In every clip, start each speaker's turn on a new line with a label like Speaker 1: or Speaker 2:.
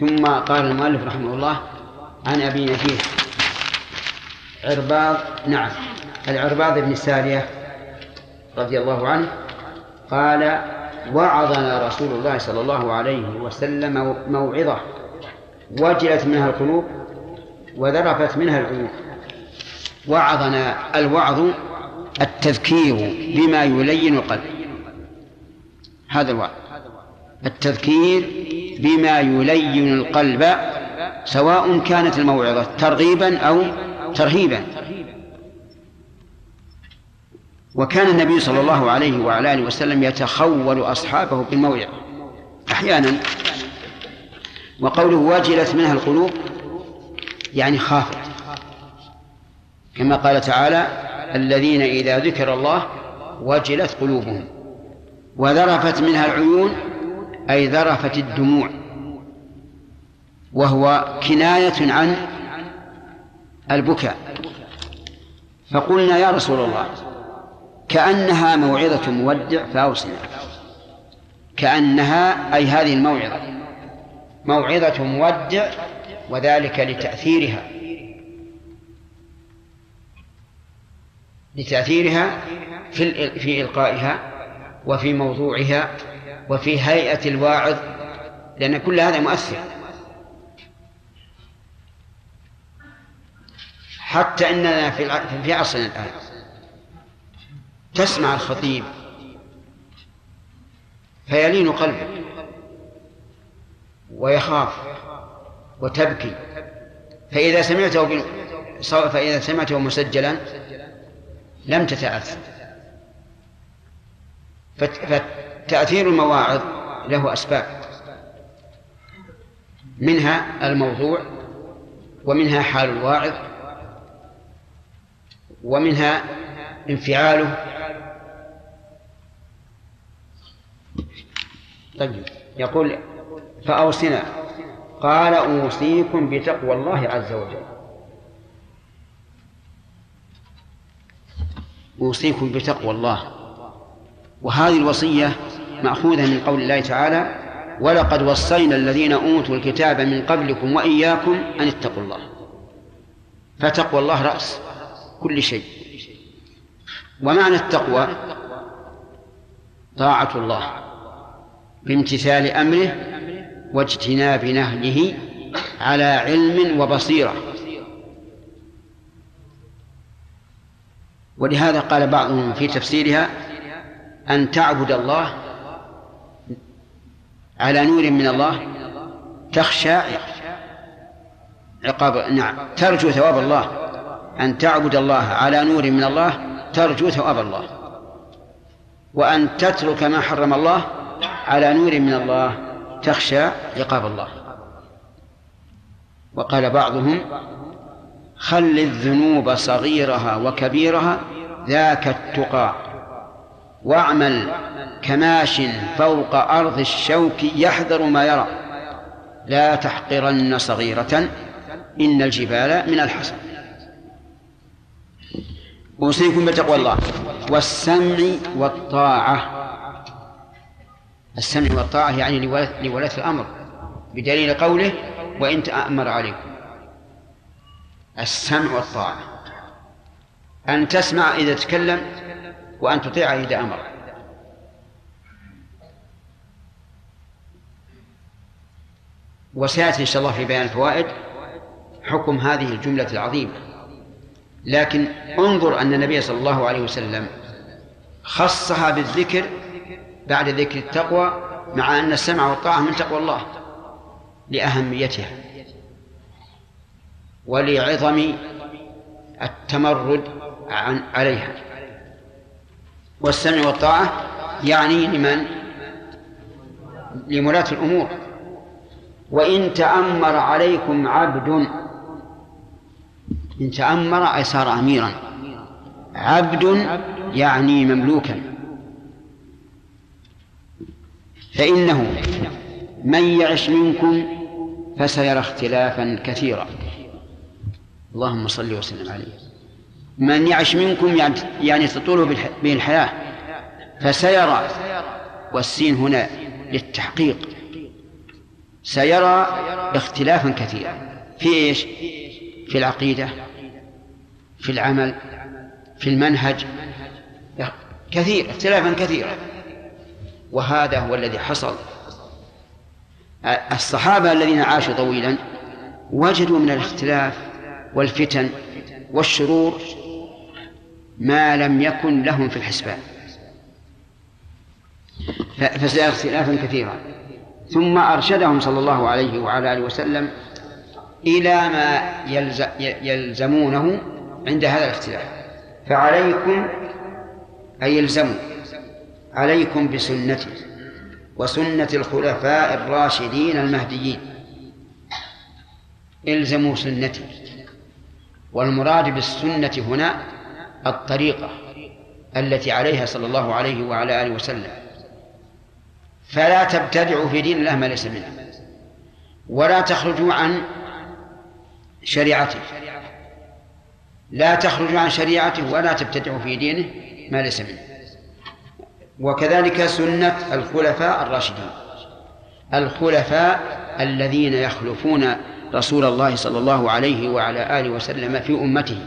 Speaker 1: ثم قال المؤلف رحمه الله عن أبي نجيح عرباض نعم العرباض بن سارية رضي الله عنه قال وعظنا رسول الله صلى الله عليه وسلم موعظة وجلت منها القلوب وذرفت منها العيون. وعظنا الوعظ التذكير بما يلين القلب. هذا الوعظ. التذكير بما يلين القلب سواء كانت الموعظة ترغيبا أو ترهيبا. وكان النبي صلى الله عليه وعلى آله وسلم يتخول أصحابه بالموعظة أحيانا. وقوله وجلت منها القلوب يعني خافت. كما قال تعالى الذين إذا ذكر الله وجلت قلوبهم. وذرفت منها العيون أي ذرفت الدموع وهو كناية عن البكاء. فقلنا يا رسول الله كأنها موعظة مودع فأوصنا. كأنها أي هذه الموعظة موعظة مودع وذلك لتأثيرها. لتأثيرها في في إلقائها وفي موضوعها. وفي هيئة الواعظ لأن كل هذا مؤثر. حتى أننا في في عصرنا الآن. تسمع الخطيب. فيلين قلبك ويخاف. وتبكي. فإذا سمعته فإذا سمعته مسجلا لم تتأثر. فتأثير المواعظ له أسباب. منها الموضوع ومنها حال الواعظ ومنها انفعاله. طيب يقول فأوصنا. قال أوصيكم بتقوى الله عز وجل. أوصيكم بتقوى الله. وهذه الوصية مأخوذة من قول الله تعالى ولقد وصينا الذين أوتوا الكتاب من قبلكم وإياكم أن اتقوا الله. فتقوى الله رأس كل شيء. ومعنى التقوى طاعة الله بامتثال أمره واجتناب نهيه على علم وبصيرة. ولهذا قال بعضهم في تفسيرها أن تعبد الله على نور من الله تخشى عقاب نعم ترجو ثواب الله. أن تعبد الله على نور من الله ترجو ثواب الله. وأن تترك ما حرم الله على نور من الله تخشى عقاب الله. وقال بعضهم خل الذنوب صغيرها وكبيرها ذاك التقى واعمل كماش فوق أرض الشوك يحذر ما يرى. لا تحقرن صغيرة إن الجبال من الحصى أوصيكم بتقوى الله. والسمع والطاعة. السمع والطاعة يعني لولاة الأمر. بدليل قوله وإن تأمر عليكم. السمع والطاعة. أن تسمع إذا تكلم وأن تطيع إذا أمر. وسيأتي إن شاء الله في بيان الفوائد حكم هذه الجملة العظيمة. لكن انظر أن النبي صلى الله عليه وسلم خصها بالذكر بعد ذكر التقوى مع أن السمع والطاعة من تقوى الله لأهميتها ولعظم التمرد عن عليها. والسمع والطاعة يعني لمن؟ لملاة الأمور. وإن تأمر عليكم عبد إن تأمر أي صار أميرا. عبد يعني مملوكا. فإنه من يعش منكم فسيرى اختلافا كثيرا. اللهم صل وسلم عليه. من يعش منكم يعني, يعني تطول به الحياة فسيرى. والسين هنا للتحقيق. سيرى اختلافا كثيرا في إيش؟ في العقيدة في العمل في المنهج. كثير اختلافا كثيرا. وهذا هو الذي حصل. الصحابة الذين عاشوا طويلا وجدوا من الاختلاف والفتن والشرور ما لم يكن لهم في الحسبان. فسير اختلافا كثيرا. ثم أرشدهم صلى الله عليه وعلى آله وسلم إلى ما يلزمونه عند هذا الاختلاف. فعليكم أي يلزموا عليكم بسنتي وسنة الخلفاء الراشدين المهديين. إلزموا سنتي والمراد بالسنة هنا الطريقة التي عليها صلى الله عليه وعلى آله وسلم. فلا تبتدعوا في دين الله ما ليس منه. ولا تخرجوا عن شريعته. لا تخرجوا عن شريعته ولا تبتدعوا في دينه ما ليس منه. وكذلك سنة الخلفاء الراشدين. الخلفاء الذين يخلفون رسول الله صلى الله عليه وعلى آله وسلم في أمته.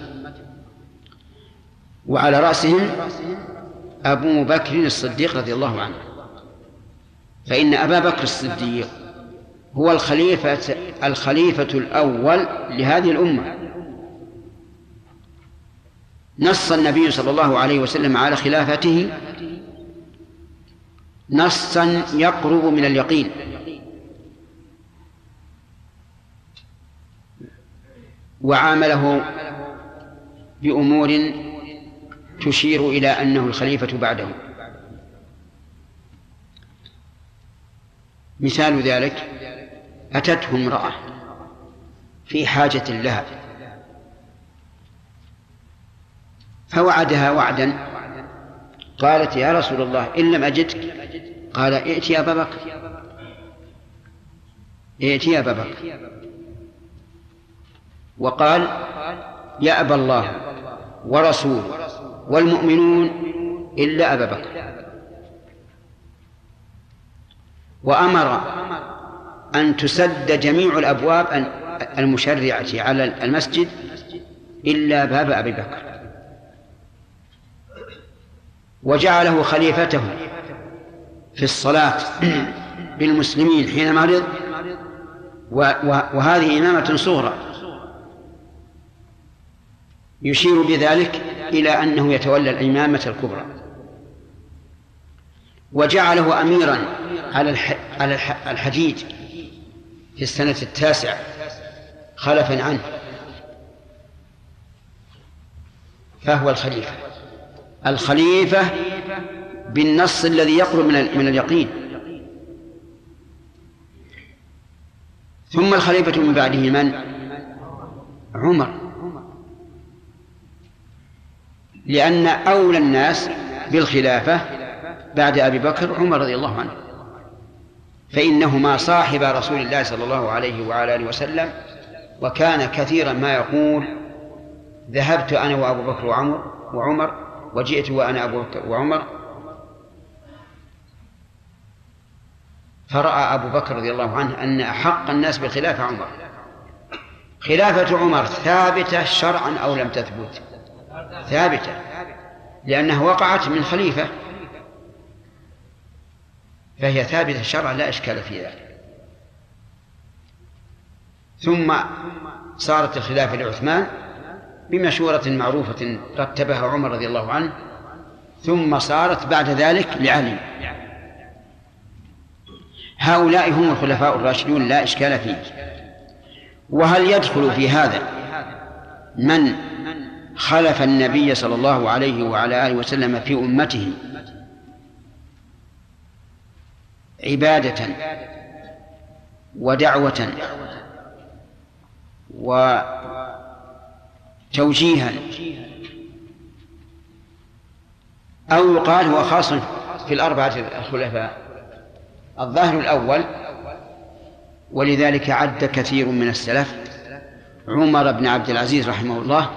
Speaker 1: وعلى رأسهم أبو بكر الصديق رضي الله عنه. فإن أبا بكر الصديق هو الخليفة الخليفة الأول لهذه الأمة. نص النبي صلى الله عليه وسلم على خلافته. نصا يقرب من اليقين. وعامله بأمور تشير إلى أنه الخليفة بعده. مثال ذلك أتته امرأة في حاجة لها فوعدها وعدا قالت يا رسول الله إن لم أجدك قال ائت يا أبا بكر ائت يا أبا بكر. وقال يأبى الله ورسوله والمؤمنون إلا أبا بكر. وأمر أن تسد جميع الأبواب المشرعة على المسجد إلا باب أبي بكر. وجعله خليفته في الصلاة بالمسلمين حين مرض وهذه إمامة صغرى. يشير بذلك إلى أنه يتولى الإمامة الكبرى. وجعله أميرا على على الحديد في السنة التاسعة خلفا عنه. فهو الخليفة. الخليفة بالنص الذي يقرب من من اليقين. ثم الخليفة من بعده من؟ عمر. لأن أولى الناس بالخلافة بعد أبي بكر عمر رضي الله عنه. فإنهما صاحب رسول الله صلى الله عليه وعلى آله وسلم وكان كثيرا ما يقول ذهبت أنا وأبو بكر وعمر وعمر وجئت وأنا أبو بكر وعمر. فرأى أبو بكر رضي الله عنه أن أحق الناس بالخلافة عمر. خلافة عمر ثابتة شرعا أو لم تثبت؟ ثابتة لأنها وقعت من خليفة. فهي ثابتة شرعا لا إشكال في ذلك. ثم صارت الخلافة لعثمان بمشورة معروفة رتبها عمر رضي الله عنه ثم صارت بعد ذلك لعلي. هؤلاء هم الخلفاء الراشدون لا إشكال فيه. وهل يدخل في هذا من خلف النبي صلى الله عليه وعلى آله وسلم في أمته عبادة ودعوة وتوجيها أو يقال هو خاص في الأربعة الخلفاء. الظاهر الأول ولذلك عد كثير من السلف عمر بن عبد العزيز رحمه الله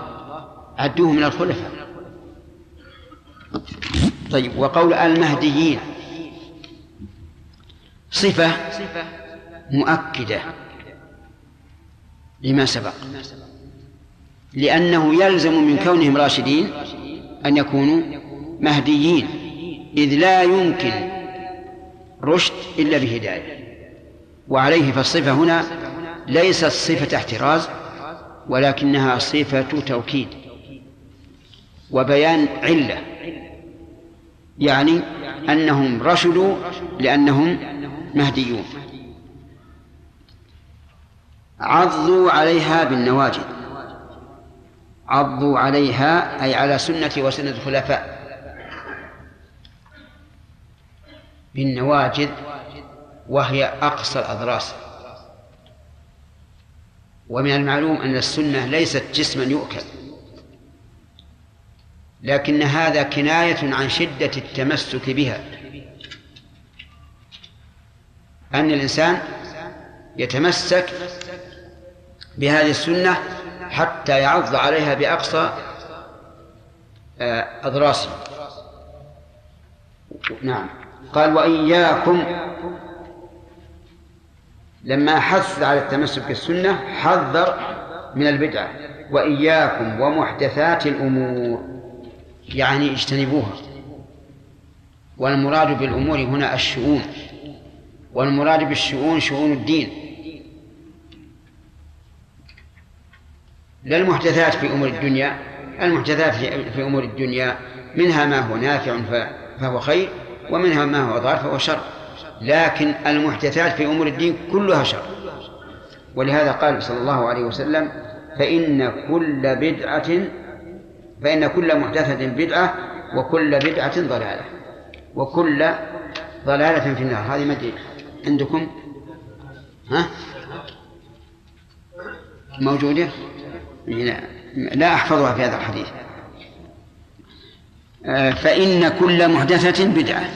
Speaker 1: عدوه من الخلفاء. طيب وقول المهديين صفة مؤكدة. لما سبق. لأنه يلزم من كونهم راشدين أن يكونوا مهديين إذ لا يمكن رشد إلا بهداية. وعليه فالصفة هنا ليست صفة احتراز ولكنها صفة توكيد وبيان علة. يعني أنهم رشدوا لأنهم مهديون. عضوا عليها بالنواجذ. عضوا عليها أي على سنة وسنة الخلفاء. بالنواجذ وهي أقصى الأضراس. ومن المعلوم أن السنة ليست جسما يؤكل. لكن هذا كناية عن شدة التمسك بها. أن الإنسان يتمسك بهذه السنة حتى يعض عليها بأقصى آه، أضراسه. نعم. قال وإياكم لما حث على التمسك بالسنة حذر من البدعة وإياكم ومحدثات الأمور يعني اجتنبوها. والمراد بالأمور هنا الشؤون. والمراد بالشؤون شؤون الدين. لا المحدثات في أمور الدنيا المحدثات في أمور الدنيا منها ما هو نافع فهو خير ومنها ما هو ضار فهو شر. لكن المحدثات في أمور الدين كلها شر. ولهذا قال صلى الله عليه وسلم فإن كل بدعة فإن كل محدثة بدعة وكل بدعة ضلالة. وكل ضلالة في النار. هذه مدري عندكم؟ ها؟ موجودة؟ لا أحفظها في هذا الحديث. آه، فإن كل محدثة بدعة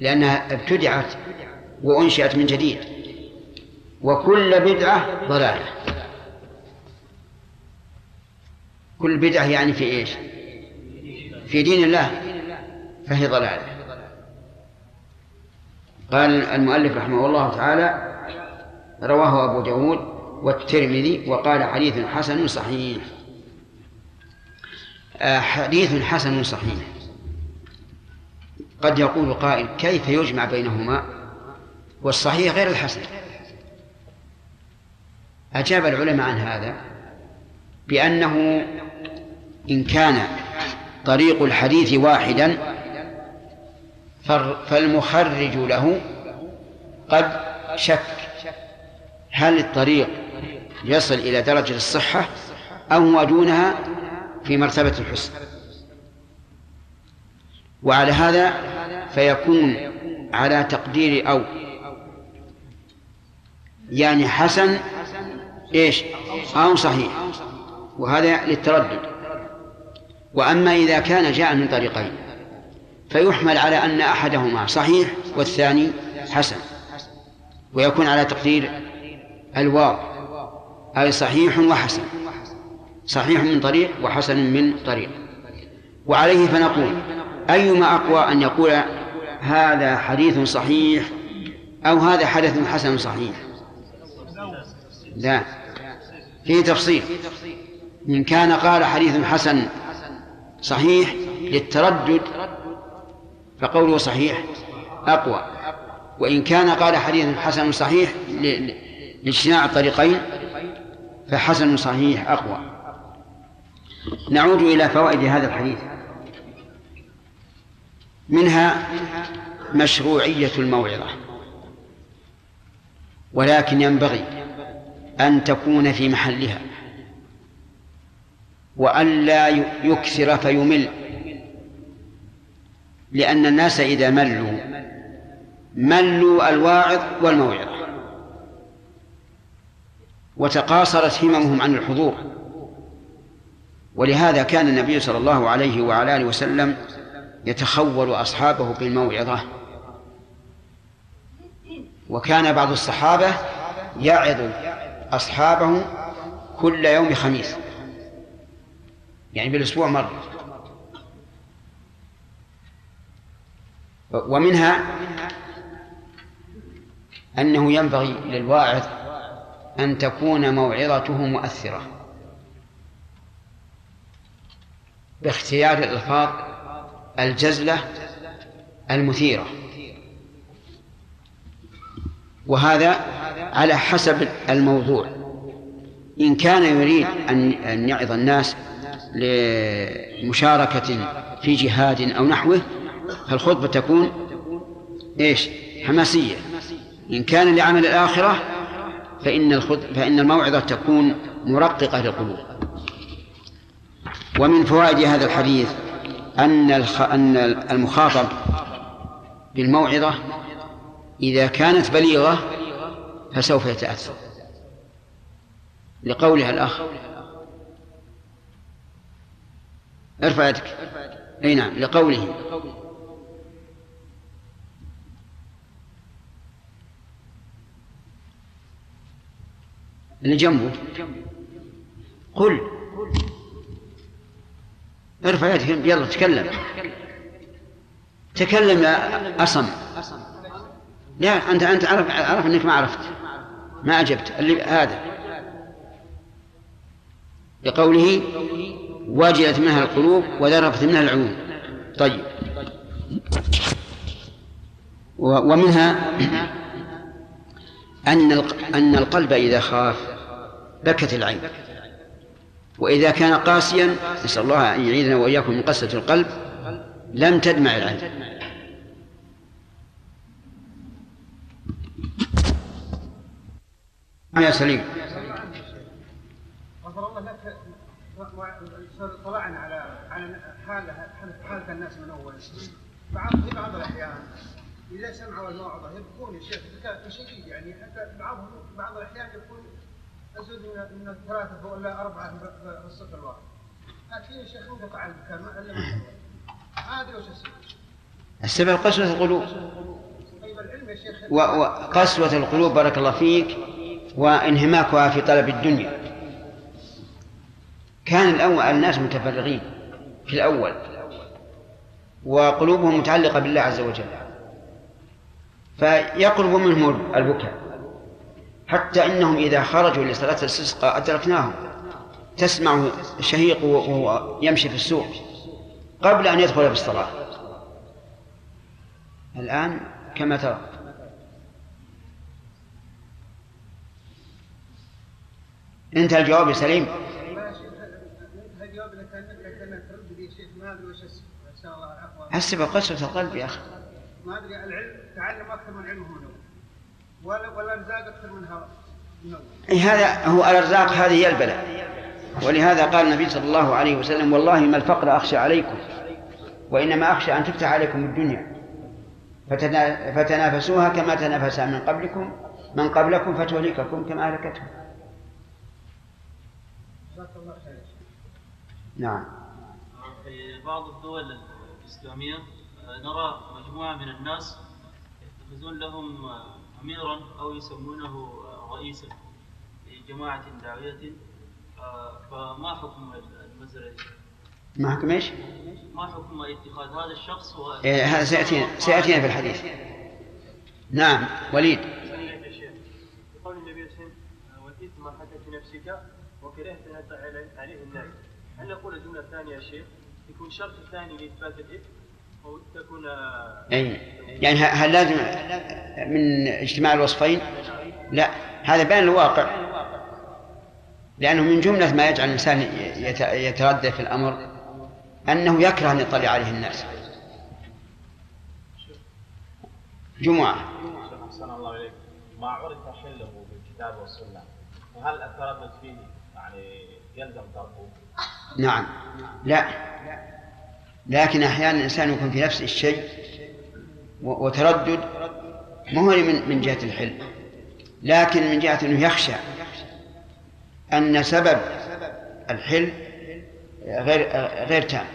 Speaker 1: لأنها ابتدعت وأنشئت من جديد. وكل بدعة ضلالة. كل بدعة يعني في إيش؟ في دين الله فهي ضلالة. قال المؤلف رحمه الله تعالى رواه أبو داود والترمذي وقال حديث حسن صحيح. آه، حديث حسن صحيح. قد يقول قائل كيف يجمع بينهما؟ والصحيح غير الحسن. أجاب العلماء عن هذا بأنه إن كان طريق الحديث واحدا فالمخرج له قد شك هل الطريق يصل إلى درجة الصحة أو هو دونها في مرتبة الحسن. وعلى هذا فيكون على تقدير أو يعني حسن إيش؟ أو صحيح. وهذا للتردد. وأما إذا كان جاء من طريقين. فيحمل على أن أحدهما صحيح والثاني حسن ويكون على تقدير الواو أي صحيح وحسن صحيح من طريق وحسن من طريق. وعليه فنقول أيما أقوى أن يقول هذا حديث صحيح أو هذا حدث حسن صحيح؟ لا. فيه تفصيل. إن كان قال حديث حسن صحيح للتردد فقوله صحيح أقوى. وإن كان قال حديث حسن صحيح لاجتماع الطريقين فحسن صحيح أقوى. نعود إلى فوائد هذا الحديث. منها مشروعية الموعظة. ولكن ينبغي أن تكون في محلها. وألا يكثر فيمل. لأن الناس إذا ملوا ملوا الواعظ والموعظة. وتقاصرت هممهم عن الحضور. ولهذا كان النبي صلى الله عليه وعلى آله وسلم يتخول أصحابه بالموعظة. وكان بعض الصحابة يعظ أصحابه كل يوم خميس. يعني بالأسبوع مرة. ومنها أنه ينبغي للواعظ أن تكون موعظته مؤثرة باختيار الألفاظ الجزلة المثيرة وهذا على حسب الموضوع. إن كان يريد أن يعظ الناس لمشاركة في جهاد أو نحوه فالخطبة تكون إيش؟ حماسية. إن كان لعمل الآخرة فإن. فإن الموعظة تكون مرققة للقلوب ومن فوائد هذا الحديث أن. أن المخاطب بالموعظة إذا كانت بليغة فسوف يتأثر. لقولها الأخ. ارفع يدك. أي نعم لقوله. اللي جنبه. قل. ارفع يدك يلا تكلم. تكلم يا أصم لا أنت أنت عرف, عرف أنك ما عرفت. ما أجبت اللي هذا. لقوله وجلت منها القلوب وذرفت منها العيون. طيب. ومنها أن أن القلب إذا خاف بكت العين. وإذا كان قاسيا نسأل الله أن يعيذنا وإياكم من قسوة القلب لم تدمع العين. يا سليم. غفر الله لك
Speaker 2: طلعنا على على حال حالة الناس من أول. بعض في بعض الأحيان إذا سمعوا الموعظة يبكون يا شيخ بكاء شديد يعني حتى بعضهم بعض الأحيان يكون من ثلاثة ولا الصف الواحد. لكن يا شيخ انقطع البكاء ما هذه وش السبب؟
Speaker 1: السبب قسوة القلوب.
Speaker 2: طيب
Speaker 1: وقسوة القلوب بارك الله فيك وانهماكها في طلب الدنيا. كان الأول الناس متفرغين في الأول وقلوبهم متعلقة بالله عز وجل. فيقرب منهم البكاء. حتى إنهم إذا خرجوا لصلاة الاستسقاء أدركناهم. تسمع شهيق وهو يمشي في السوق قبل أن يدخل في الصلاة الآن كما ترى. انتهى الجواب يا سليم. السبب قسوة القلب يا أخي.
Speaker 2: ما أدري العلم تعلم أكثر من علمه من ولا والأرزاق أكثر من هذا
Speaker 1: هو الأرزاق هذه هي البلاء. ولهذا قال النبي صلى الله عليه وسلم والله ما الفقر أخشى عليكم وإنما أخشى أن تفتح عليكم الدنيا. فتنافسوها كما تنافس من قبلكم من قبلكم فتهلككم كما أهلكتهم. نعم.
Speaker 3: في بعض الدول الإسلامية آه، نرى مجموعة من الناس يتخذون لهم آه، أميرا أو يسمونه رئيسا لجماعة داعية فما حكم المسألة
Speaker 1: ما حكم إيش؟
Speaker 3: ما حكم اتخاذ هذا الشخص و...
Speaker 1: إيه هذا سيأتينا سيأتينا في الحديث. نعم وليد.
Speaker 4: قول النبي صلى الله عليه وسلم والإثم ما حدث نفسك وكرهت عليه الناس. هل نقول الجملة الثانية يا شيخ؟ يكون شرط ثاني لإثبات الإثم؟ أو تكون
Speaker 1: أي. يعني هل لازم من اجتماع الوصفين؟ لا. هذا بين الواقع. لأنه من جملة ما يجعل الإنسان يتردد في الأمر أنه يكره أن يطلع عليه الناس. جمعة.
Speaker 5: أحسن الله إليك ما عرف حله بالكتاب والسنة وهل التردد فيه يعني يلزم تركه؟
Speaker 1: نعم. لا. لكن أحيانا الإنسان يكون في نفس الشيء وتردد ما هو من من جهة الحل لكن من جهة أنه يخشى أن سبب الحل غير غير تام.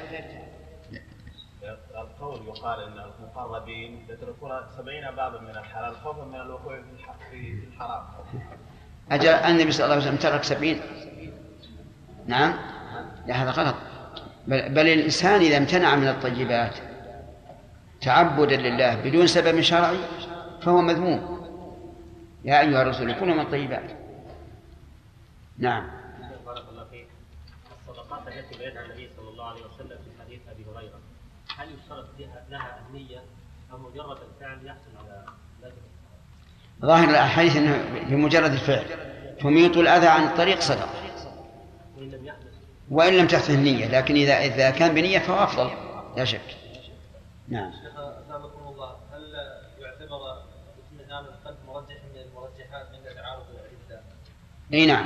Speaker 5: القول يقال إن المقربين يتركون سبعين بابا من الحلال خوفا من الوقوع في الحرام.
Speaker 1: أجل النبي صلى الله عليه وسلم ترك سبعين. نعم. لا هذا غلط. بل, بل الإنسان إذا امتنع من الطيبات تعبدا لله بدون سبب شرعي فهو مذموم. يا أيها الرسول كلوا من الطيبات. نعم.
Speaker 6: بارك الله فيك. الصدقات التي بينها النبي صلى الله عليه وسلم في حديث أبي هريرة هل يشترط لها أو مجرد الفعل يحصل على؟
Speaker 1: ظاهر الحديث أنه بمجرد الفعل تميط الأذى عن الطريق صدقة. وإن لم تحدث النية لكن إذا إذا كان بنية فهو أفضل. لا شك. نعم.
Speaker 3: شيخ أثابكم الله. هل يعتبر اطمئنان القلب مرجح من المرجحات عند تعارض الأدلة؟
Speaker 1: إي نعم.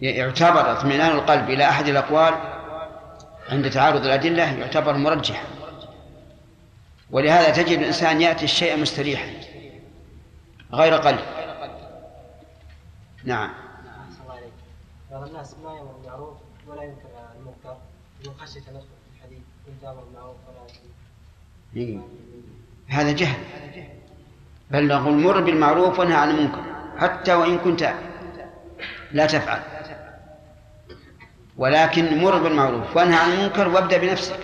Speaker 1: يعتبر اطمئنان القلب إلى أحد الأقوال عند تعارض الأدلة يعتبر مرجحا. ولهذا تجد الإنسان يأتي الشيء مستريحا غير قلب. نعم.
Speaker 7: بعض الناس ما يأمر بالمعروف ولا ينكر المنكر. من خشية أن يدخل في الحديث كنت أمر بالمعروف ولا
Speaker 1: إيه. هذا جهل. بل نقول مر بالمعروف وانهى عن المنكر. حتى وإن كنت لا تفعل. ولكن مر بالمعروف وانهى عن المنكر وابدأ بنفسك.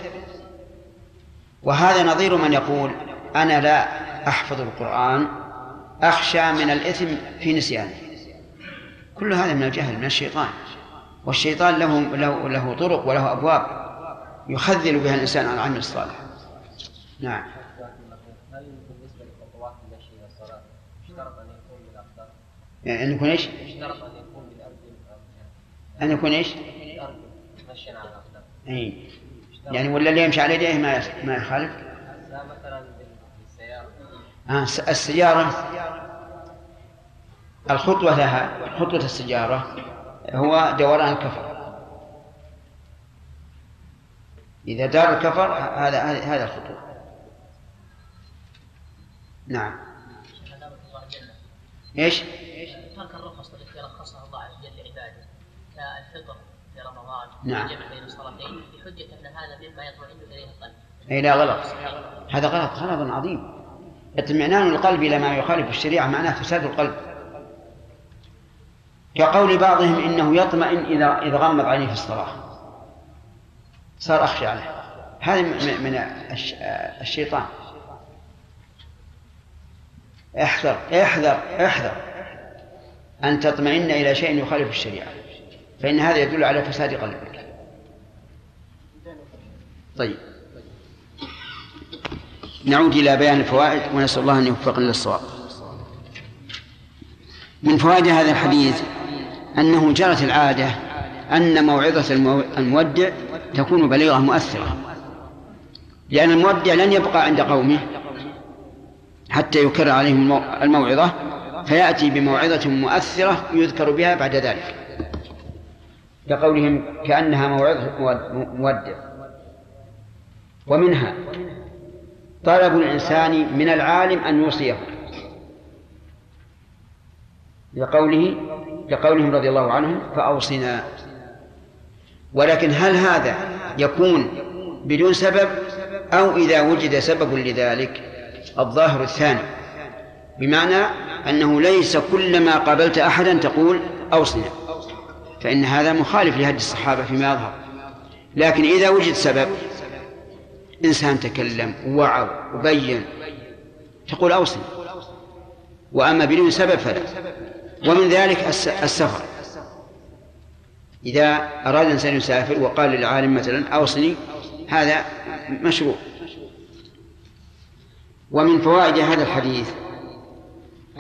Speaker 1: وهذا نظير من يقول أنا لا أحفظ القرآن أخشى من الإثم في نسيانه. كل هذا من الجهل من الشيطان. والشيطان له له له طرق وله أبواب يخذل بها الإنسان عن العمل الصالح. نعم.
Speaker 7: اشترط أن يكون بالأقدام؟
Speaker 1: يعني أن يكون
Speaker 7: أن يكون بالأرجل
Speaker 1: أن يكون إيش؟
Speaker 7: بالأرجل مشيا على الأقدام
Speaker 1: إي. يعني ولا اللي يمشي على يديه ما ما يخالف؟
Speaker 7: لا مثلا بالسيارة.
Speaker 1: آه السيارة. الخطوة لها خطوة السيارة هو دوران الكفر. إذا دار الكفر هذا هذا الخطوة. نعم. إيش؟
Speaker 8: ترك الرخص التي رخصها الله عز وجل لعباده كالفطر في رمضان
Speaker 1: نعم.
Speaker 8: والجمع بين الصلاتين بحجة أن هذا مما يطمئن إليه القلب.
Speaker 1: اي لا غلط. هذا غلط. غلط عظيم. اطمئنان القلب إلى ما يخالف الشريعة معناه فساد القلب. كقول بعضهم إنه يطمئن إذا إذا غمض عينيه في الصلاة. صار أخشى عليه. هذا من من الش- الشيطان. احذر احذر احذر أن تطمئن إلى شيء يخالف الشريعة. فإن هذا يدل على فساد قلبك. طيب. نعود إلى بيان الفوائد ونسأل الله أن يوفقنا للصواب. من فوائد هذا الحديث أنه جرت العادة أن موعظة المو- المودع تكون بليغة مؤثرة لأن المودع لن يبقى عند قومه حتى يكرر عليهم المو- الموعظة فيأتي بموعظة مؤثرة يذكر بها بعد ذلك. كقولهم كأنها موعظة مود- مودع. ومنها طلب الإنسان من العالم أن يوصيه. لقوله لقولهم رضي الله عنهم فأوصنا. ولكن هل هذا يكون بدون سبب أو إذا وجد سبب لذلك؟ الظاهر الثاني بمعنى أنه ليس كلما قابلت أحدا تقول أوصنا. فإن هذا مخالف لهدي الصحابة فيما يظهر. لكن إذا وجد سبب إنسان تكلم ووعظ وبين تقول أوصي وأما بدون سبب فلا. ومن ذلك الس- السفر. إذا أراد إنسان يسافر وقال للعالم مثلا أوصني هذا مشروع. ومن فوائد هذا الحديث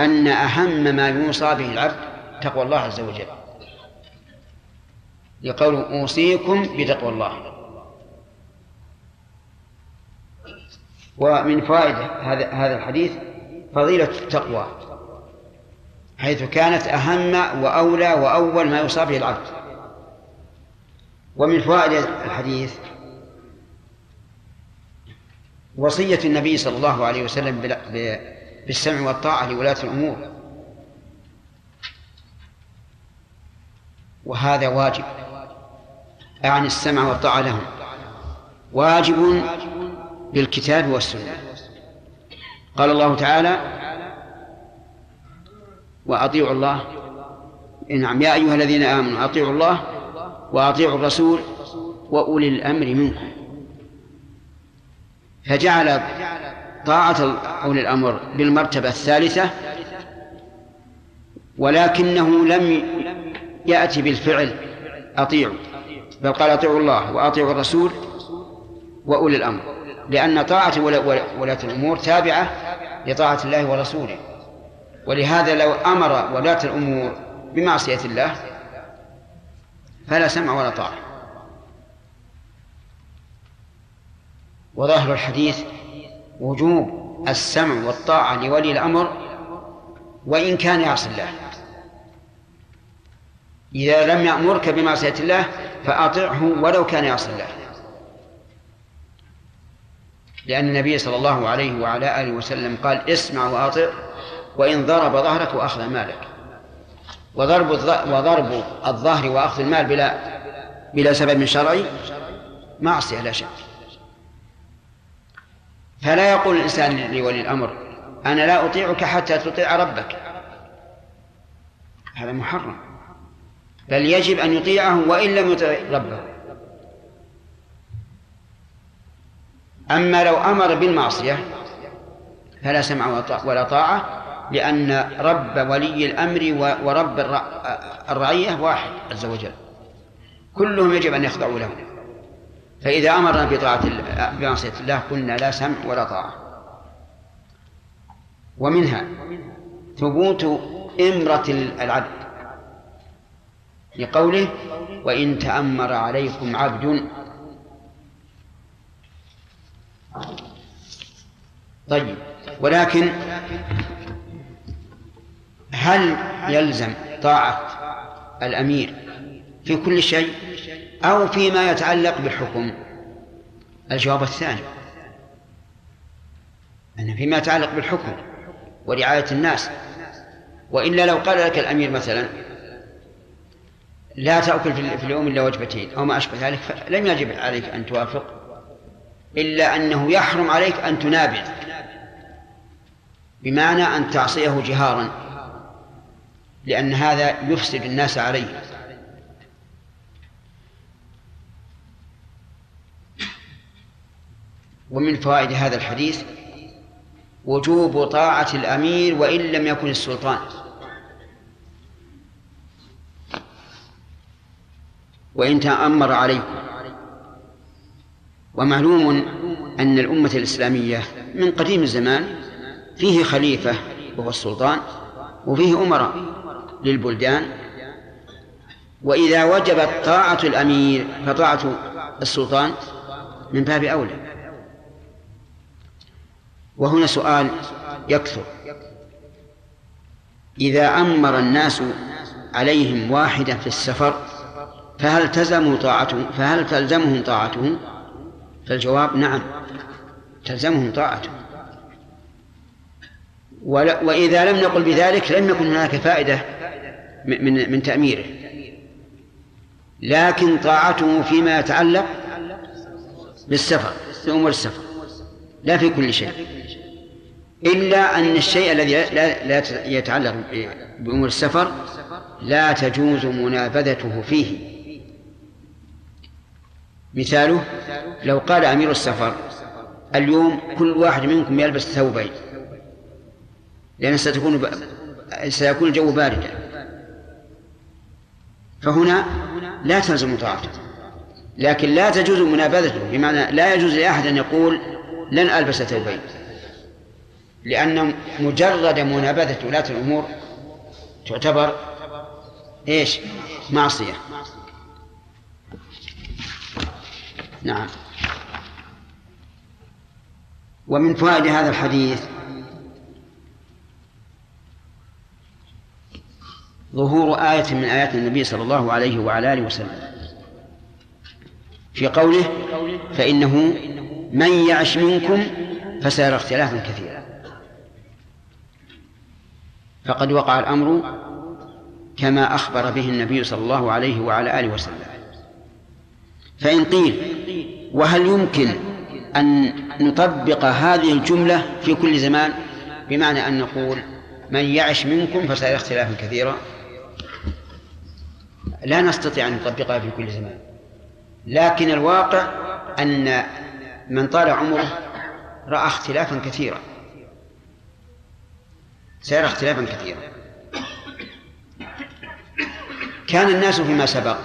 Speaker 1: أن أهم ما يوصى به العبد تقوى الله عز وجل. لقول أوصيكم بتقوى الله. ومن فوائد هذا هذا الحديث فضيلة التقوى. حيث كانت أهم وأولى وأول ما يوصى به العبد. ومن فوائد الحديث وصية النبي صلى الله عليه وسلم بالسمع والطاعة لولاة الأمور. وهذا واجب. أعني السمع والطاعة لهم. واجب بالكتاب والسنة. قال الله تعالى وأطيعوا الله. نعم يا أيها الذين آمنوا أطيعوا الله وأطيعوا الرسول وأولي الأمر منكم. فجعل طاعة أولي الأمر بالمرتبة الثالثة ولكنه لم يأتي بالفعل أطيعوا بل قال أطيعوا الله وأطيعوا الرسول وأولي الأمر لأن طاعة ولاة الأمور تابعة لطاعة الله ورسوله. ولهذا لو أمر ولاة الأمور بمعصية الله فلا سمع ولا طاعة. وظاهر الحديث وجوب السمع والطاعة لولي الأمر وإن كان يعصي الله. إذا لم يأمرك بمعصية الله فأطعه ولو كان يعصي الله. لأن النبي صلى الله عليه وعلى آله وسلم قال اسمع وأطع وإن ضرب ظهرك وأخذ مالك. وضرب وضرب الظهر وأخذ المال بلا بلا سبب شرعي معصية لا شك فلا يقول الإنسان لولي الأمر أنا لا أطيعك حتى تطيع ربك. هذا محرم. بل يجب أن يطيعه وإن لم يطع ربه. أما لو أمر بالمعصية فلا سمع ولا طاعة لأن رب ولي الأمر ورب الرعية واحد عز وجل. كلهم يجب أن يخضعوا له. فإذا أمرنا بطاعة بمعصية الله قلنا لا سمع ولا طاعة. ومنها ثبوت إمرة العبد لقوله وإن تأمر عليكم عبد طيب. ولكن هل يلزم طاعة الأمير في كل شيء أو فيما يتعلق بالحكم؟ الجواب الثاني أن فيما يتعلق بالحكم ورعاية الناس. وإلا لو قال لك الأمير مثلا لا تأكل في اليوم إلا وجبتين أو ما أشبه ذلك فلم يجب عليك أن توافق إلا أنه يحرم عليك أن تنابذ بمعنى أن تعصيه جهارا. لأن هذا يفسد الناس عليه. ومن فوائد هذا الحديث وجوب طاعة الأمير وإن لم يكن السلطان. وإن تأمر عليكم. ومعلوم أن الأمة الإسلامية من قديم الزمان فيه خليفة وهو السلطان وفيه أمراء. للبلدان. وإذا وجبت طاعة الأمير فطاعة السلطان من باب أولى. وهنا سؤال يكثر. إذا أمر الناس عليهم واحدا في السفر فهل تلزموا طاعته فهل تلزمهم طاعته؟ فالجواب نعم تلزمهم طاعته. وإذا لم نقل بذلك لم يكن هناك فائدة من من تأميره. لكن طاعته فيما يتعلق بالسفر في أمور السفر. لا في كل شيء. إلا أن الشيء الذي لا, لا يتعلق بأمور السفر لا تجوز منابذته فيه. مثاله لو قال أمير السفر اليوم كل واحد منكم يلبس ثوبين لأن ستكون ب... سيكون الجو باردا. فهنا لا تلزم طاعته لكن لا تجوز منابذته بمعنى لا يجوز لأحد أن يقول لن ألبس ثوبين. لأن مجرد منابذة ولاة الأمور تعتبر إيش؟ معصية. نعم. ومن فوائد هذا الحديث ظهور آية من آيات النبي صلى الله عليه وعلى آله وسلم. في قوله فإنه من يعش منكم فسيرى اختلافا كثيرا. فقد وقع الأمر كما أخبر به النبي صلى الله عليه وعلى آله وسلم. فإن قيل وهل يمكن أن نطبق هذه الجملة في كل زمان؟ بمعنى أن نقول من يعش منكم فسيرى اختلافا كثيرا. لا نستطيع أن نطبقها في كل زمان. لكن الواقع أن من طال عمره رأى اختلافا كثيرا. سيرى اختلافا كثيرا. كان الناس فيما سبق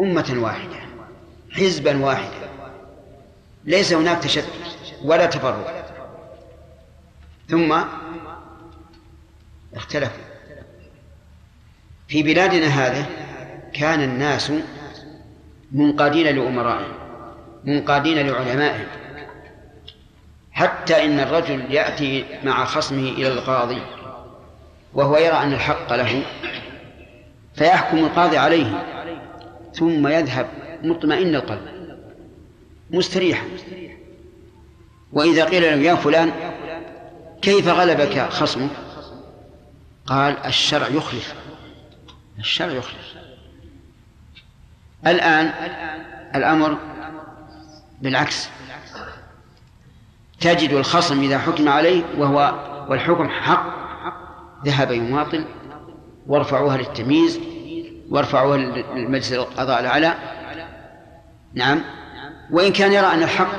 Speaker 1: أمة واحدة حزبا واحدا. ليس هناك تشتت ولا تفرق. ثم اختلفوا. في بلادنا هذه كان الناس منقادين لأمرائهم منقادين لعلمائهم حتى إن الرجل يأتي مع خصمه إلى القاضي وهو يرى أن الحق له فيحكم القاضي عليه ثم يذهب مطمئن القلب مستريحا. وإذا قيل له يا فلان كيف غلبك خصمك؟ قال الشرع يخلف الشرع يخلف الآن الأمر بالعكس. تجد الخصم إذا حكم عليه وهو والحكم حق. ذهب يماطل. وارفعوها للتمييز. وارفعوها للمجلس القضاء الأعلى. نعم. وإن كان يرى أن الحق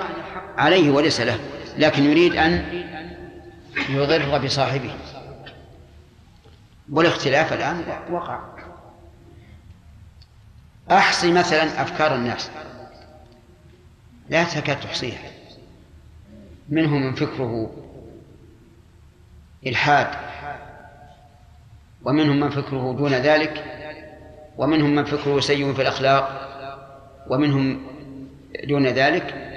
Speaker 1: عليه وليس له لكن يريد أن يضر بصاحبه. والاختلاف الآن وقع. أحصي مثلا أفكار الناس. لا تكاد تحصيها. منهم من فكره إلحاد ومنهم من فكره دون ذلك ومنهم من فكره سيء في الأخلاق ومنهم دون ذلك.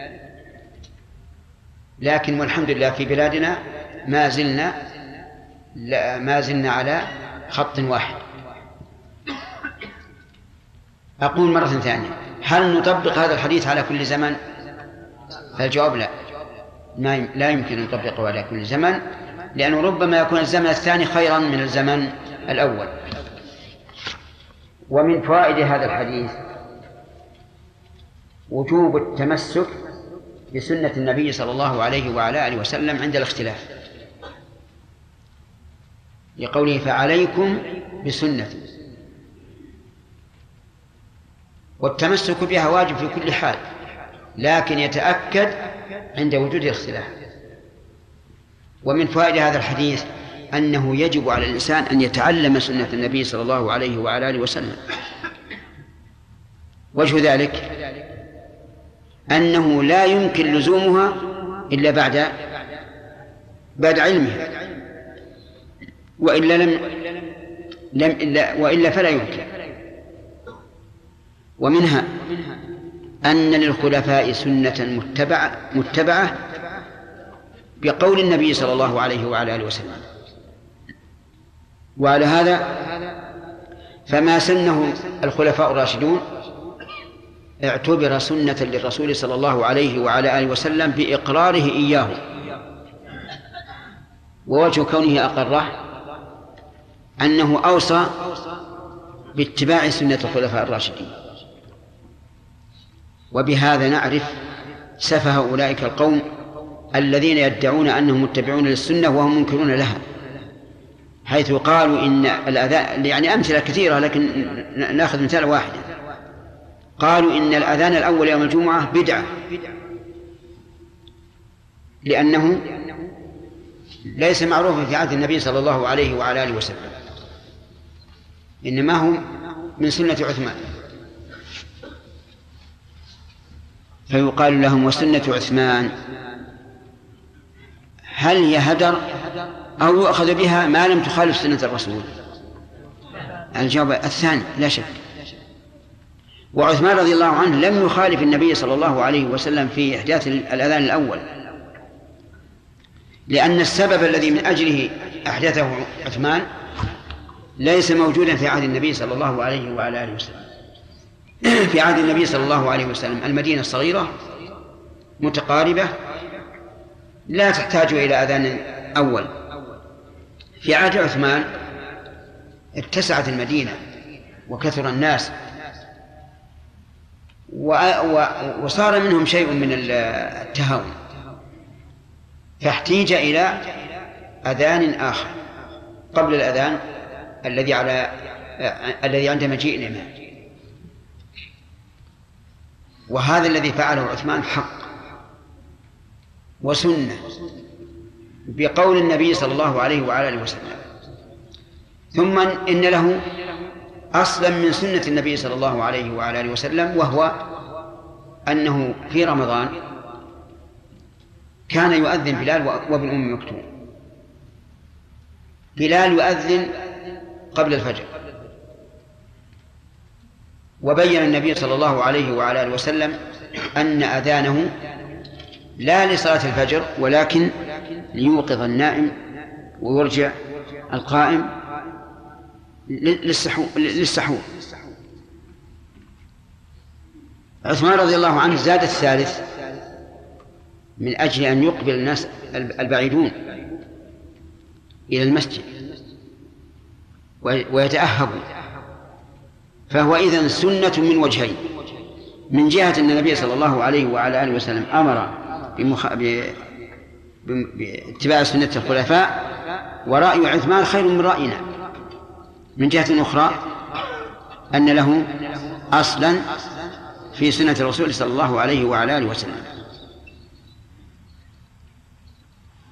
Speaker 1: لكن والحمد لله في بلادنا ما زلنا ما زلنا على خط واحد. أقول مرة ثانية. هل نطبق هذا الحديث على كل زمن؟ فالجواب لا. لا يمكن أن نطبقه على كل زمن لأنه ربما يكون الزمن الثاني خيرا من الزمن الأول. ومن فوائد هذا الحديث وجوب التمسك بسنة النبي صلى الله عليه وعلى آله وسلم عند الاختلاف. لقوله فعليكم بسنتي. والتمسك بها واجب في كل حال لكن يتأكد عند وجود الاختلاف. ومن فوائد هذا الحديث أنه يجب على الإنسان أن يتعلم سنة النبي صلى الله عليه وعلى آله وسلم. وجه ذلك أنه لا يمكن لزومها إلا بعد بعد علمها وإلا لم لم إلا وإلا فلا يمكن. ومنها أن للخلفاء سنة متبعة متبعة بقول النبي صلى الله عليه وعلى آله وسلم. وعلى هذا فما سنه الخلفاء الراشدون اعتبر سنة للرسول صلى الله عليه وعلى آله وسلم بإقراره إياه. ووجه كونه أقره أنه أوصى باتباع سنة الخلفاء الراشدين. وبهذا نعرف سفه أولئك القوم الذين يدعون أنهم متبعون للسنة وهم منكرون لها حيث قالوا إن الأذان يعني أمثلة كثيرة لكن نأخذ مثال واحد. قالوا إن الأذان الأول يوم الجمعة بدعة لأنه ليس معروفا في عهد النبي صلى الله عليه وعلى آله وسلم إنما هو من سنة عثمان. فيقال لهم وسنة عثمان. هل هي هدر أو يؤخذ بها ما لم تخالف سنة الرسول؟ الجواب الثاني لا شك. وعثمان رضي الله عنه لم يخالف النبي صلى الله عليه وسلم في إحداث الأذان الأول. لأن السبب الذي من أجله أحدثه عثمان ليس موجودا في عهد النبي صلى الله عليه وعلى آله وسلم. في عهد النبي صلى الله عليه وسلم. المدينة الصغيرة متقاربة لا تحتاج إلى أذان أول. في عهد عثمان اتسعت المدينة وكثر الناس وصار منهم شيء من التهاون. فاحتيج إلى أذان آخر قبل الأذان الذي على الذي عند مجيء الإمام. وهذا الذي فعله عثمان حق وسنة بقول النبي صلى الله عليه وعلى آله وسلم. ثم إن له أصلا من سنة النبي صلى الله عليه وعلى آله وسلم وهو أنه في رمضان كان يؤذن بلال وابن أم مكتوم. بلال يؤذن قبل الفجر. وبين النبي صلى الله عليه وعلى آله وسلم أن أذانه لا لصلاة الفجر ولكن ليوقظ النائم ويرجع القائم للسحور. عثمان رضي الله عنه زاد الثالث من أجل أن يقبل الناس البعيدون إلى المسجد ويتأهبوا. فهو إذن سنة من وجهين. من جهة أن النبي صلى الله عليه وعلى آله وسلم أمر بمخ... ب... باتباع سنة الخلفاء ورأي عثمان خير من رأينا. من جهة أخرى أن له أصلا في سنة الرسول صلى الله عليه وعلى آله وسلم.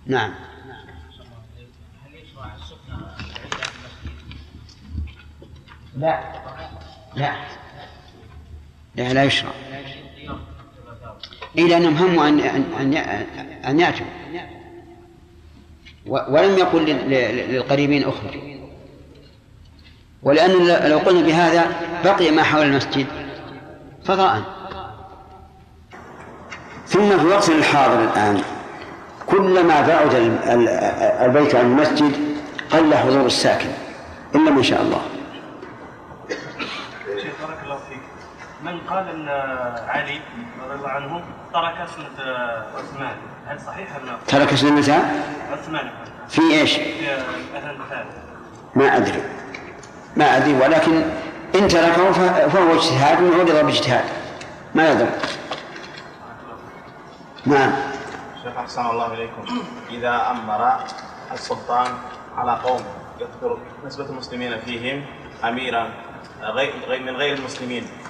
Speaker 1: نعم. لا. لا. لا لا يشرع. إلى أنهم هموا أن أن أن يأتوا. ولم يقل للقريبين اخرجوا ولأن لو قلنا بهذا بقي ما حول المسجد فضاء. ثم في الوقت الحاضر الآن كلما بعد البيت عن المسجد قل حضور الساكن إلا ما شاء الله
Speaker 4: شيخ بارك الله فيك من قال إن علي رضي الله عنه ترك سنه عثمان. هل صحيح ام لا؟
Speaker 1: ترك سنة
Speaker 4: عثمان.
Speaker 1: في إيش؟
Speaker 4: في أهل الثالث
Speaker 1: ما أدري. ما أدري ولكن إن تركه فهو اجتهاد وعرض باجتهاد. ما يضر نعم.
Speaker 5: شيخ أحسن الله إليكم. إذا أمر السلطان على قوم يذكر نسبة المسلمين فيهم أميرا غير من غير المسلمين آه،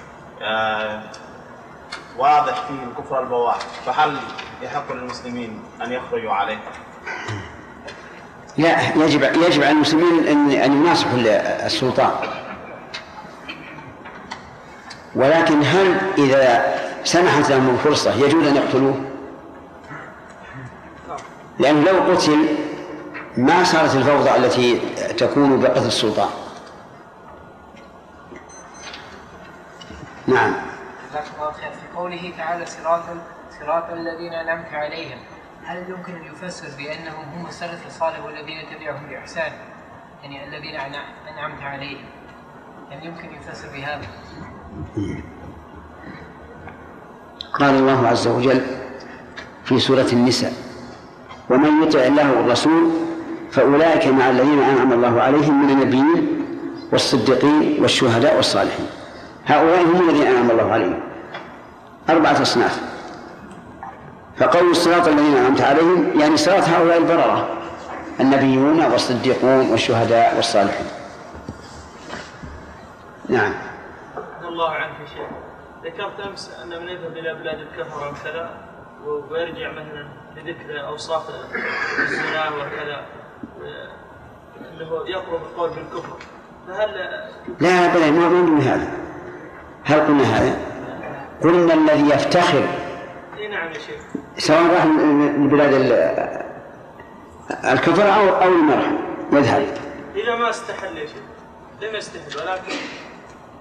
Speaker 5: واضح فيه الكفر البواح فهل يحق للمسلمين أن يخرجوا عليه؟
Speaker 1: لا يجب يجب على المسلمين أن أن يناصحوا السلطان ولكن هل إذا سمحت لهم الفرصة يجوز أن يقتلوه؟ لأنه لو قتل ما صارت الفوضى التي تكون بقتل السلطان نعم.
Speaker 9: جزاك الله خير. في قوله تعالى صراط صراط الذين أنعمت عليهم هل يمكن أن يفسر بأنهم هم السلف الصالح والذين تبعهم بإحسان؟ يعني الذين أنعمت عليهم. هل يمكن يفسر بهذا؟
Speaker 1: قال الله عز وجل في سورة النساء ومن يطع الله والرسول فأولئك مع الذين أنعم الله عليهم من النبيين والصديقين والشهداء والصالحين. هؤلاء هم الذين أنعم الله عليهم. أربعة أصناف. فقول الصراط الذين أنعمت عليهم يعني صراط هؤلاء البررة النبيون والصديقون والشهداء والصالحين نعم.
Speaker 4: الله عنك يا شيخ. ذكرت أمس أن من يذهب إلى بلاد الكفر وكذا ويرجع مثلا لذكر أوصاف الزنا وكذا انه يقرب القول بالكفر. فهل
Speaker 1: لا بل ما نقول هذا. هل قلنا هذا؟ قلنا الذي يفتخر.
Speaker 4: اي نعم يا شيخ.
Speaker 1: سواء راح لبلاد ال- الكفر أو أو المرح. يذهب
Speaker 4: اذا ما استحل يا شيخ. لم يستحل ولكن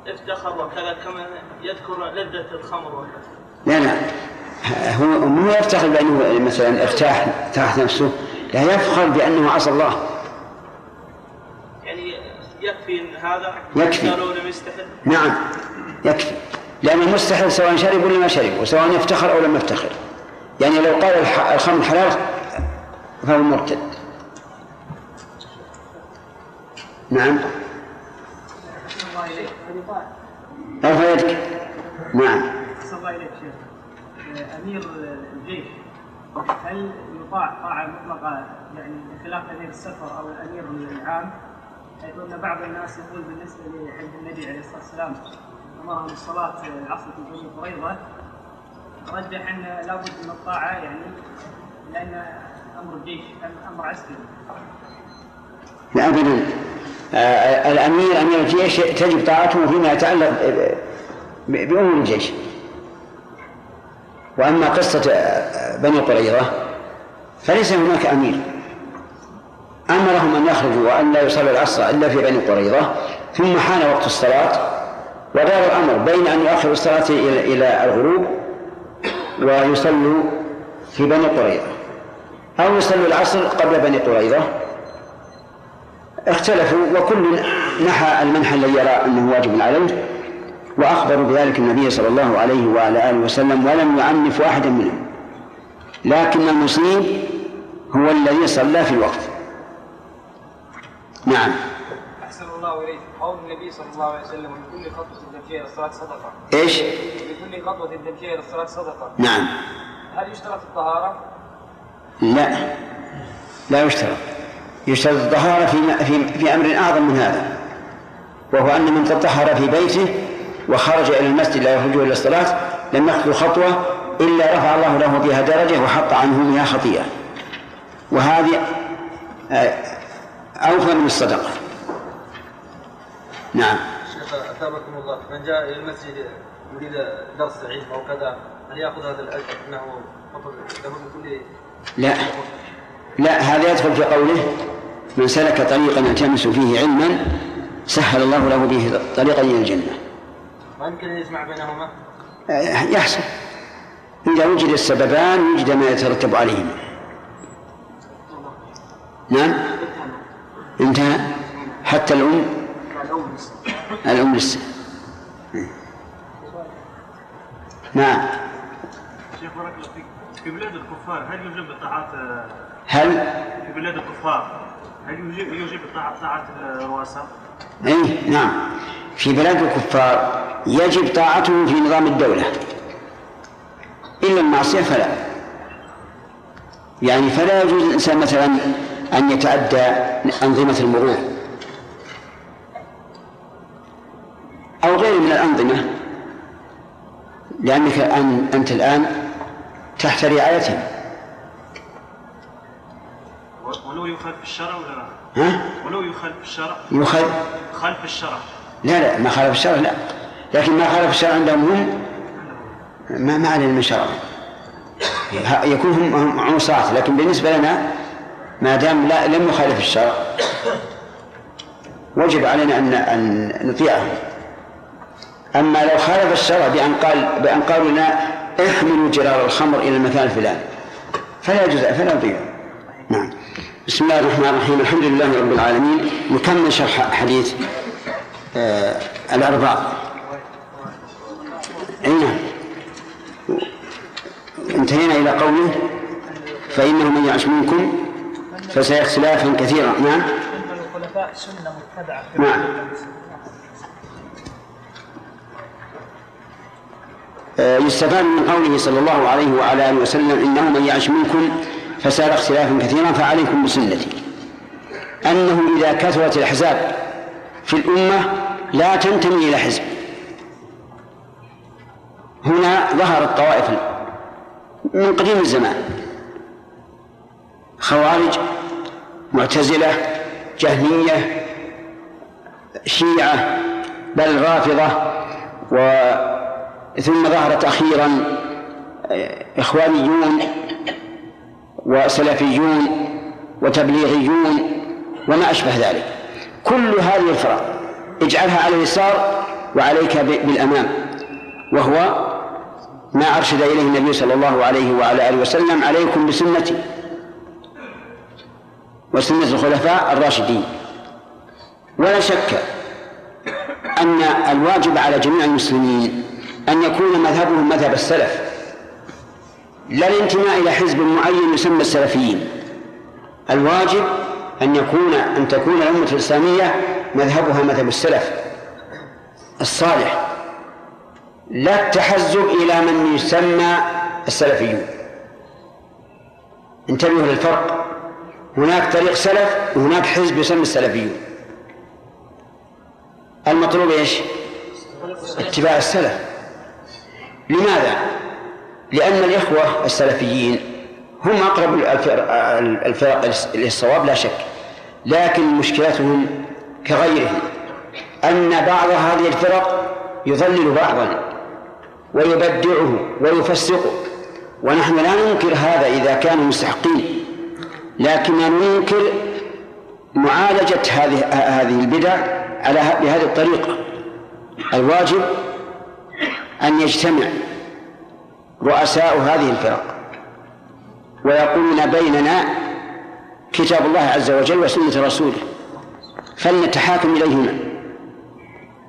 Speaker 4: افتخر وكذا كما يذكر لذة الخمر وكذا.
Speaker 1: لا لا. هو مو يفتخر بأنه مثلا ارتاح ارتاح نفسه لا يفخر بأنه عصى الله.
Speaker 4: يكفي إن هذا
Speaker 1: يكفي.
Speaker 4: قالوا لم يستحل؟
Speaker 1: نعم يكفي. لأن المستحيل سواء شرب ولا ما شرب وسواء يفتخر أو لم يفتخر. يعني لو قال الخمر حلال فهو مرتد. نعم. أرفع يدك. نعم.
Speaker 10: أحسن الله إليك شيخ. أمير الجيش هل يطاع طاعة مطلقة يعني بخلاف أمير السفر أو الأمير العام؟ أن بعض الناس يقول بالنسبة لحديث النبي عليه الصلاة والسلام أمرهم الصلاة العصر في بني قريظة. رجح أن لابد من الطاعة يعني لأن أمر الجيش أمر عسكري.
Speaker 1: لا أبدا آه، الأمير أمير الجيش تجب طاعته فيما يتعلق ب- بأمور الجيش. وأما قصة آه، بني قريظة فليس هناك أمير. أمرهم أن يخرجوا وأن لا يصلوا العصر إلا في بني قريظة ثم حان وقت الصلاة ودار الأمر بين أن يؤخروا الصلاة إلى الغروب ويصلوا في بني قريظة. أو يصلوا العصر قبل بني قريظة. اختلفوا وكل نحى المنحى الذي يرى أنه واجب عليه وأخبروا بذلك النبي صلى الله عليه وعلى آله وسلم ولم يعنف واحدا منهم. لكن المصيب هو الذي صلى في الوقت. نعم.
Speaker 11: أحسن الله إليك. قول النبي صلى الله عليه وسلم لكل خطوة تمشيها إلى الصلاة صدقة.
Speaker 1: إيش؟
Speaker 11: لكل خطوة تمشيها إلى الصلاة صدقة.
Speaker 1: نعم.
Speaker 11: هل يشترط الطهارة؟
Speaker 1: لا. لا يشترط. يشترط الطهارة في في في أمر أعظم من هذا وهو أن من تطهر في بيته وخرج إلى المسجد لا يخرج إلى الصلاة لم يخطو خطوة إلا رفع الله له بها درجة وحط عنه بها خطيئة. وهذه آه، أوفى من الصدقة. نعم.
Speaker 3: شيخ أثابكم الله. من جاء إلى المسجد يريد درس علم أو كذا هل يأخذ هذا الأجر؟ إنه فضل له كل
Speaker 1: لا. لا هذا يدخل في قوله من سلك طريقا يلتمس فيه علما سهل الله له به طريقا إلى الجنة.
Speaker 3: ما يمكن أن يجمع بينهما؟
Speaker 1: آه، يحصل. اذا وجد السببان وجد ما يترتب عليهما. نعم. انتهى حتى الأم؟ الأم لسه. نعم.
Speaker 12: شيخ بارك الله فيك. في بلاد الكفار هل يوجب طاعات
Speaker 1: هل؟
Speaker 12: في بلاد الكفار هل يوجب يوجب طاعة طاعة الرؤساء؟
Speaker 1: اي نعم. في بلاد الكفار يجب طاعته في نظام الدولة. إلا المعصية فلا. يعني فلا يجوز الإنسان مثلا أن يتعدى أنظمة المرور. أو غيره من الأنظمة لأنك أن أنت الآن تحت رعايتهم
Speaker 12: ولو يخالف الشرع ولا لا؟
Speaker 1: ها؟
Speaker 12: ولو يخالف الشرع.
Speaker 1: يخالف؟
Speaker 12: خالف الشرع.
Speaker 1: لا لا ما خالف الشرع لا. لكن ما خالف الشرع عندهم هم؟ ما ما علينا من شرع يكون هم هم عصاة لكن بالنسبة لنا ما دام لا لم يخالف الشرع وجب علينا أن أن نطيعه. أما لو خالف الشرع بأن قال بأن قالوا لنا احملوا جرار الخمر إلى المكان الفلاني. فلا يجوز فلا نطيعه نعم. بسم الله الرحمن الرحيم. الحمد لله رب العالمين. نكمل شرح حديث آه الأرباط أي نعم. انتهينا إلى قوله فإنه من يعش منكم فسيرى اختلافا كثيرا. نعم.
Speaker 8: الخلفاء في
Speaker 1: نعم. آه، يستفاد من قوله صلى الله عليه وعلى آله وسلم إنه من يعش منكم فسار اختلافا كثيرا فعليكم بسنتي. أنه إذا كثرت الأحزاب في الأمة لا تنتمي إلى حزب. هنا ظهرت طوائف من قديم الزمان. خوارج معتزلة جهمية شيعة بل رافضة. و ثم ظهرت أخيرا إخوانيون وسلفيون وتبليغيون وما أشبه ذلك. كل هذه الفرق اجعلها على اليسار وعليك بالأمام وهو ما أرشد إليه النبي صلى الله عليه وعلى آله وسلم عليكم بسنتي. وسنة الخلفاء الراشدين. ولا شك أن الواجب على جميع المسلمين أن يكون مذهبهم مذهب السلف لا الانتماء إلى حزب معين يسمى السلفيين. الواجب أن يكون أن تكون الأمة الإسلامية مذهبها مذهب السلف الصالح. لا التحزب إلى من يسمى السلفيون. انتبهوا للفرق. هناك طريق سلف وهناك حزب يسمى السلفيون. المطلوب إيش؟ اتباع السلف. لماذا؟ لأن الإخوة السلفيين هم أقرب الفرق, للصواب لا شك. لكن مشكلتهم كغيرهم أن بعض هذه الفرق يضلل بعضا ويبدعه ويفسقه. ونحن لا ننكر هذا إذا كانوا مستحقين. لكننا ننكر معالجة هذه هذه البدع على بهذه الطريقة. الواجب أن يجتمع رؤساء هذه الفرق ويقولون بيننا كتاب الله عز وجل وسنة رسوله فلنتحاكم إليهما.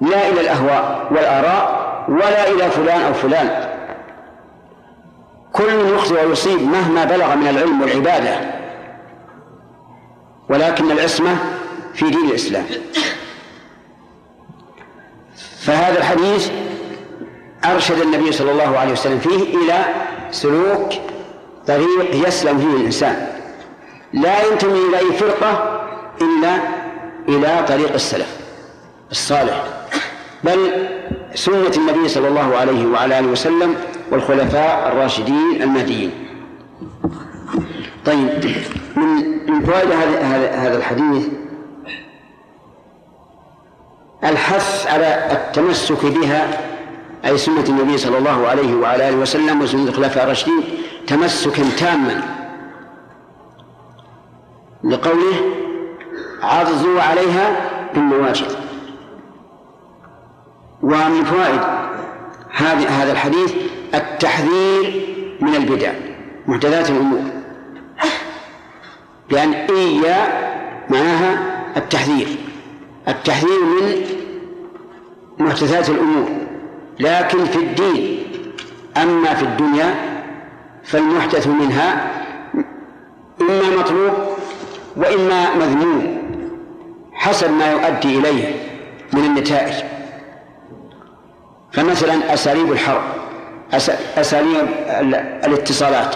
Speaker 1: لا إلى الأهواء والآراء ولا إلى فلان أو فلان. كل يخطئ ويصيب مهما بلغ من العلم والعبادة. ولكن العصمة في دين الإسلام. فهذا الحديث أرشد النبي صلى الله عليه وسلم فيه إلى سلوك طريق يسلم فيه الإنسان. لا ينتمي إلى أي فرقة إلا إلى طريق السلف الصالح. بل سنة النبي صلى الله عليه وعلى آله وسلم والخلفاء الراشدين المهديين. طيب من من فوائد هذا الحديث؟ الحث على التمسك بها أي سنة النبي صلى الله عليه وعلى آله وسلم وسنة الخلفاء الراشدين تمسكا تاما. لقوله عضوا عليها بالنواجذ ومن فوائد هذه هذا الحديث التحذير من البدع محدثات الأمور. لأن إيا معناها التحذير. التحذير من محدثات الأمور. لكن في الدين أما في الدنيا فالمحدث منها إما مطلوب وإما مذموم حسب ما يؤدي إليه من النتائج. فمثلا أساليب الحرب أساليب الاتصالات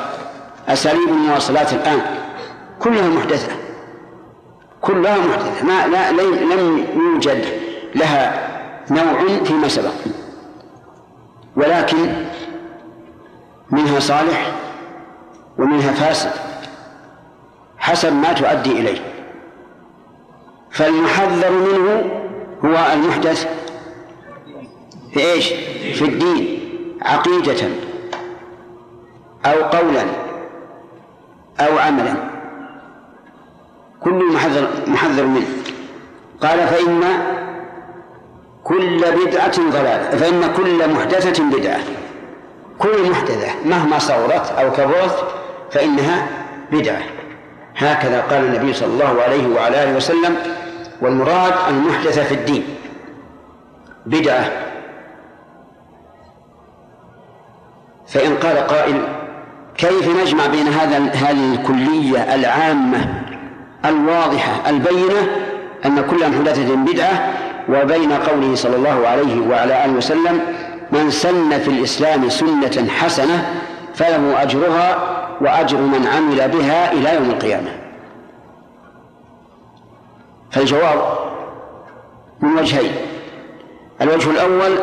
Speaker 1: أساليب المواصلات الآن. كلها محدثة. كلها محدثة. ما لا لم يوجد لها نوع فيما سبق. ولكن منها صالح ومنها فاسد حسب ما تؤدي إليه. فالمحذر منه هو المحدث في إيش؟ في الدين عقيدة أو قولا أو عملا. كل محذر محذر منه. قال فإن كل بدعة ضلالة فإن كل محدثة بدعة. كل محدثة مهما صغرت أو كبرت فإنها بدعة. هكذا قال النبي صلى الله عليه وعلى آله وسلم والمراد المحدثة في الدين. بدعة. فإن قال قائل كيف نجمع بين هذا هذه الكلية العامة الواضحة البينة أن كل محدثة بدعة وبين قوله صلى الله عليه وعلى آله وسلم من سن في الإسلام سنة حسنة فله أجرها وأجر من عمل بها إلى يوم القيامة. فالجواب من وجهين. الوجه الأول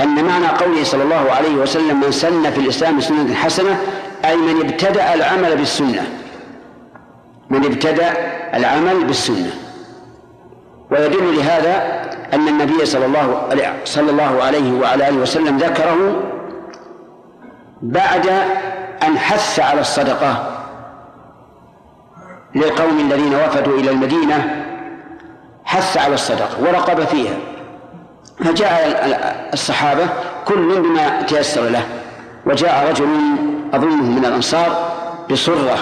Speaker 1: أن معنى قوله صلى الله عليه وسلم من سن في الإسلام سنة حسنة أي من ابتدأ العمل بالسنة. من ابتدأ العمل بالسنة. ويدل لهذا أن النبي صلى الله صلى الله عليه وعلى آله وسلم ذكره بعد أن حث على الصدقة للقوم الذين وفدوا إلى المدينة حث على الصدقة ورقب فيها. فجاء الصحابة كل بما تيسر له وجاء رجل أظنه من الأنصار بصرة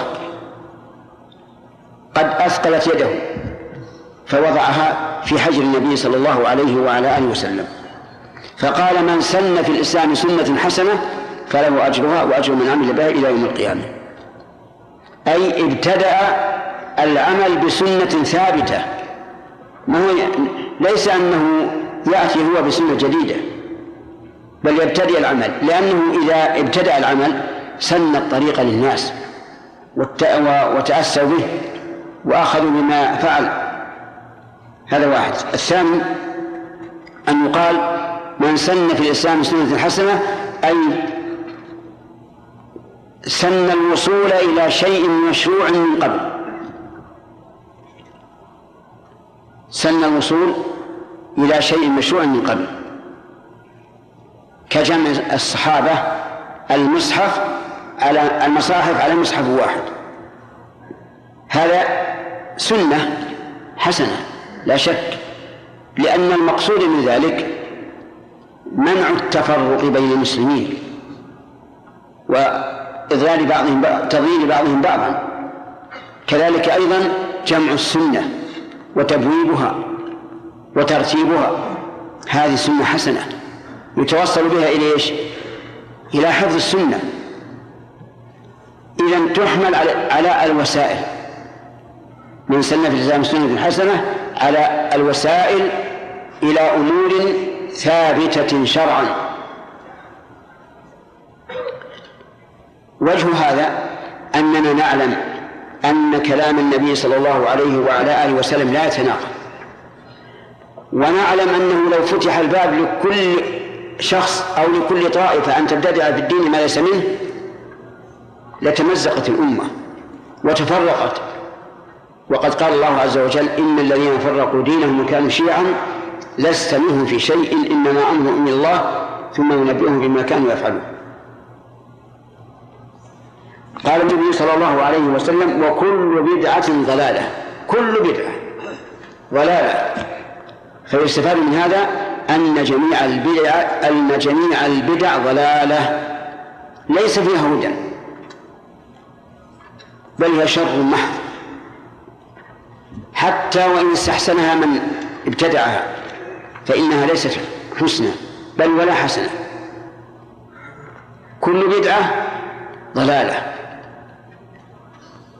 Speaker 1: قد أثقلت يده فوضعها في حجر النبي صلى الله عليه وعلى آله وسلم. فقال من سن في الإسلام سنة حسنة فله أجرها وأجر من عمل بها إلى يوم القيامة. أي ابتدأ العمل بسنة ثابتة. ما هو ليس أنه يأتي هو بسنة جديدة بل يبتدئ العمل لأنه إذا ابتدأ العمل سن الطريق للناس وتأسوا به. وأخذوا بما فعل. هذا واحد. الثاني أن يقال من سن في الإسلام سنة حسنة أي سن الوصول إلى شيء مشروع من قبل. سن الوصول إلى شيء مشروع من قبل. كجمع الصحابة المصحف على المصاحف على مصحف واحد. هذا سنة حسنة لا شك لأن المقصود من ذلك منع التفرق بين المسلمين وإضلال بعضهم تضليل بعضهم بعضا. كذلك أيضا جمع السنة وتبويبها وترتيبها هذه سنة حسنة يتوصل بها إلى إيش؟ إلى حفظ السنة. إذا تحمل على الوسائل. من سن في الإسلام سنة حسنة على الوسائل إلى أمور ثابتة شرعا. وجه هذا أننا نعلم أن كلام النبي صلى الله عليه وعلى آله وسلم لا يتناقض. ونعلم أنه لو فتح الباب لكل شخص أو لكل طائفة أن تبتدع في الدين ما ليس منه لتمزقت الأمة وتفرقت وقد قال الله عز وجل إن الذين فرقوا دينهم وكانوا شيعا لست منهم في شيء إنما أمرهم إلى الله ثم ينبئهم بما كانوا يفعلون. قال النبي صلى الله عليه وسلم وكل بدعة ضلالة كل بدعة ضلالة. فيستفاد من هذا أن جميع البدع أن جميع البدع ضلالة ليس فيها هدى بل هي شر محض. حتى وإن استحسنها من ابتدعها فإنها ليست حسنى بل ولا حسنة. كل بدعة ضلالة.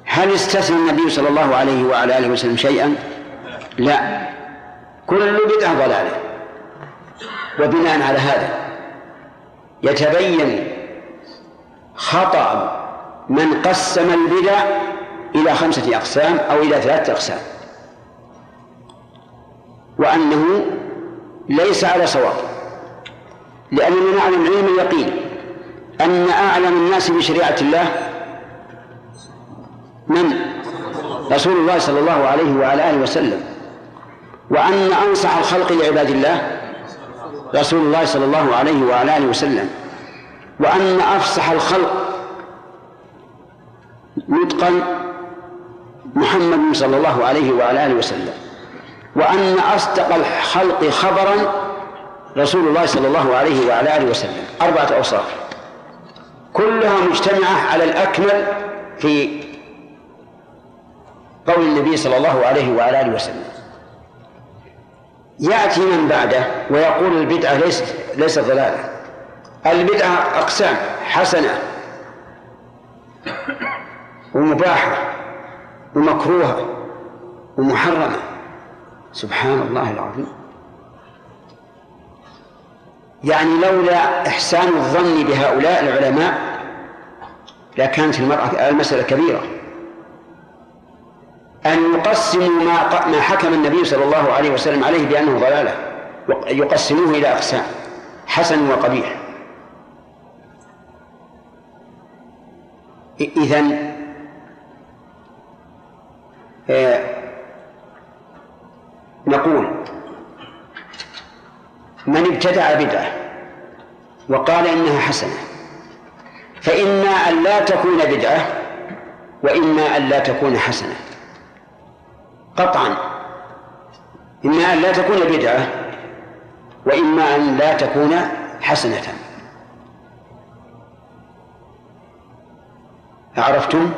Speaker 1: هل استثنى النبي صلى الله عليه وعلى آله وسلم شيئا؟ لا. كل بدعة ضلالة. وبناء على هذا يتبين خطأ من قسم البدع إلى خمسة أقسام أو إلى ثلاثة أقسام. وأنه ليس على صواب. لأننا نعلم علم اليقين أن أعلم الناس بشريعة الله من؟ رسول الله صلى الله عليه وعلى آله وسلم. وأن أنصح الخلق لعباد الله رسول الله صلى الله عليه وعلى آله وسلم. وأن أفصح الخلق نطقا محمد صلى الله عليه وعلى آله وسلم. وأن أصدق الخلق خبرا رسول الله صلى الله عليه وعلى آله وسلم. أربعة أوصاف. كلها مجتمعة على الأكمل في قول النبي صلى الله عليه وعلى آله وسلم. يأتي من بعده ويقول البدعة ليست ليست ضلالة. البدعة أقسام حسنة ومباحة ومكروهة ومحرمة. سبحان الله العظيم. يعني لولا إحسان الظن بهؤلاء العلماء لكانت المرأة المسألة كبيرة. أن يقسموا ما ما حكم النبي صلى الله عليه وسلم عليه بأنه ضلالة يقسموه إلى أقسام حسن وقبيح. إذن آه نقول من ابتدع بدعة وقال إنها حسنة فإما أن لا تكون بدعة وإما أن لا تكون حسنة. قطعا إما أن لا تكون بدعة وإما أن لا تكون حسنة. عرفتم؟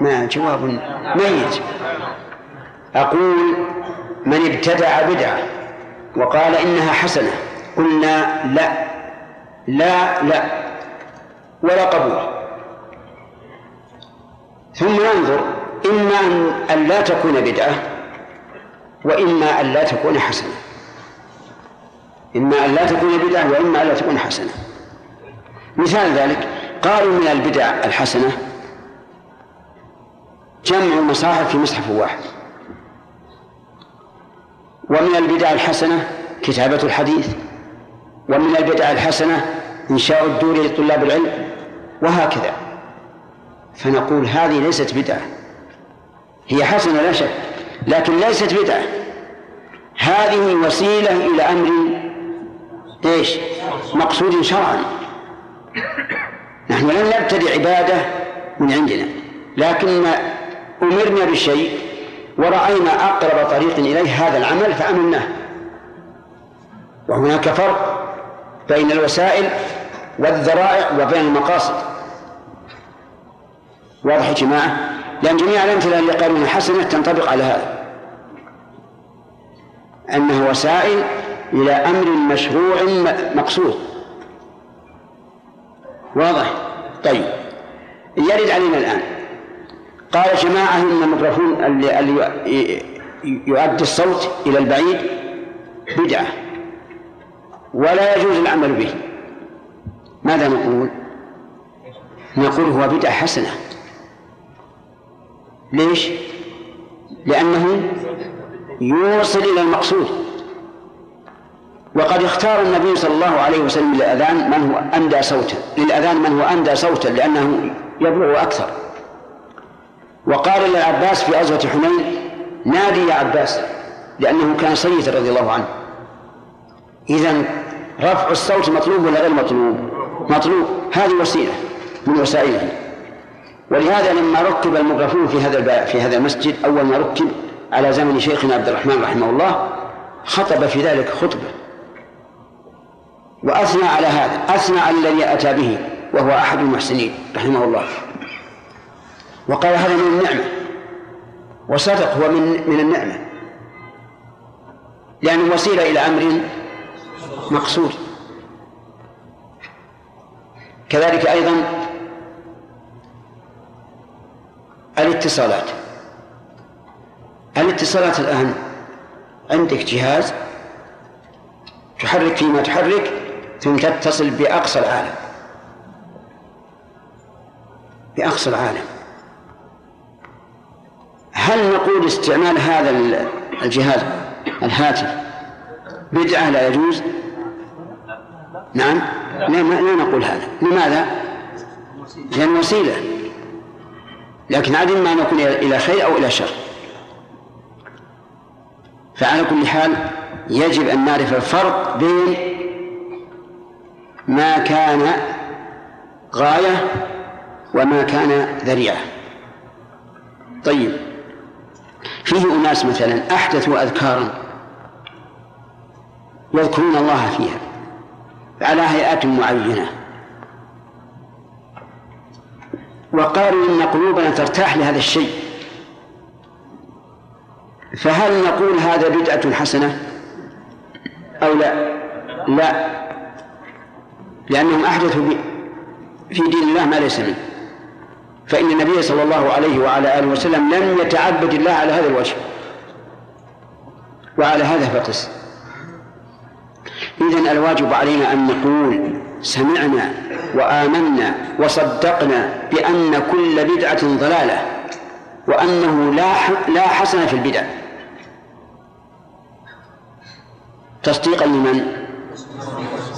Speaker 1: ما جواب ميت. أقول من ابتدع بدعة وقال إنها حسنة قلنا لا لا لا ولا قبول. ثم ننظر إما أن لا تكون بدعة وإما أن لا تكون حسنة. إما أن لا تكون بدعة وإما أن لا تكون حسنة. مثال ذلك قالوا من البدع الحسنة جمع المصاحف في مصحف واحد. ومن البدع الحسنة كتابة الحديث ومن البدع الحسنة إنشاء الدور لطلاب العلم وهكذا. فنقول هذه ليست بدعة. هي حسنة لا شك لكن ليست بدعة. هذه وسيلة إلى أمر إيش؟ مقصود شرعا. نحن لم نبتدع عبادة من عندنا لكن أمرنا بشيء ورأينا أقرب طريق إليه هذا العمل فعملناه وهناك فرق بين الوسائل والذرائع وبين المقاصد. واضح يا جماعة؟ لأن جميع الأمثلة اللي قالوا حسنة تنطبق على هذا. أنه وسائل إلى أمر مشروع مقصود. واضح؟ طيب. يرد علينا الآن. قال جماعة إن الميكروفون اللي, اللي يؤدي الصوت إلى البعيد بدعة. ولا يجوز العمل به. ماذا نقول؟ نقول هو بدعة حسنة. ليش؟ لأنه يوصل إلى المقصود. وقد اختار النبي صلى الله عليه وسلم للأذان من هو أندى صوتا. للأذان من هو أندى صوتا لأنه يبلغ أكثر. وقال للعباس في غزوة حنين نادي يا عباس لأنه كان سيدا رضي الله عنه. إذا رفع الصوت مطلوب ولا غير مطلوب؟ مطلوب. هذه وسيلة من وسائله. ولهذا لما ركب الميكروفون في هذا في هذا المسجد أول ما ركب على زمن شيخنا عبد الرحمن رحمه الله خطب في ذلك خطبة. وأثنى على هذا أثنى على الذي أتى به وهو أحد المحسنين رحمه الله. وقال هذا من النعمة. وصدق هو من من النعمة. لأنه وسيلة إلى أمر مقصود. كذلك أيضا الاتصالات. الاتصالات الآن عندك جهاز تحرك فيما تحرك ثم تتصل بأقصى العالم. بأقصى العالم. هل نقول استعمال هذا الجهاز الهاتف بدعة لا يجوز؟ نعم. لا, لا نقول هذا؟ لماذا؟ لأن وسيلة. لكن عدم ما نكون إلى خير أو إلى شر. فعلى كل حال يجب أن نعرف الفرق بين ما كان غاية وما كان ذريعة. طيب. فيه أناس مثلا أحدثوا أذكارا يذكرون الله فيها على هيئات معينة. وقالوا إن قلوبنا ترتاح لهذا الشيء. فهل نقول هذا بدعة حسنة أو لا؟ لا. لأنهم أحدثوا في دين الله ما ليس منه. فإن النبي صلى الله عليه وعلى آله وسلم لم يتعبد الله على هذا الوجه وعلى هذا فقس. إذن الواجب علينا أن نقول سمعنا وآمنا وصدقنا بأن كل بدعة ضلالة وأنه لا لا حسن في البدع. تصديقا لمن؟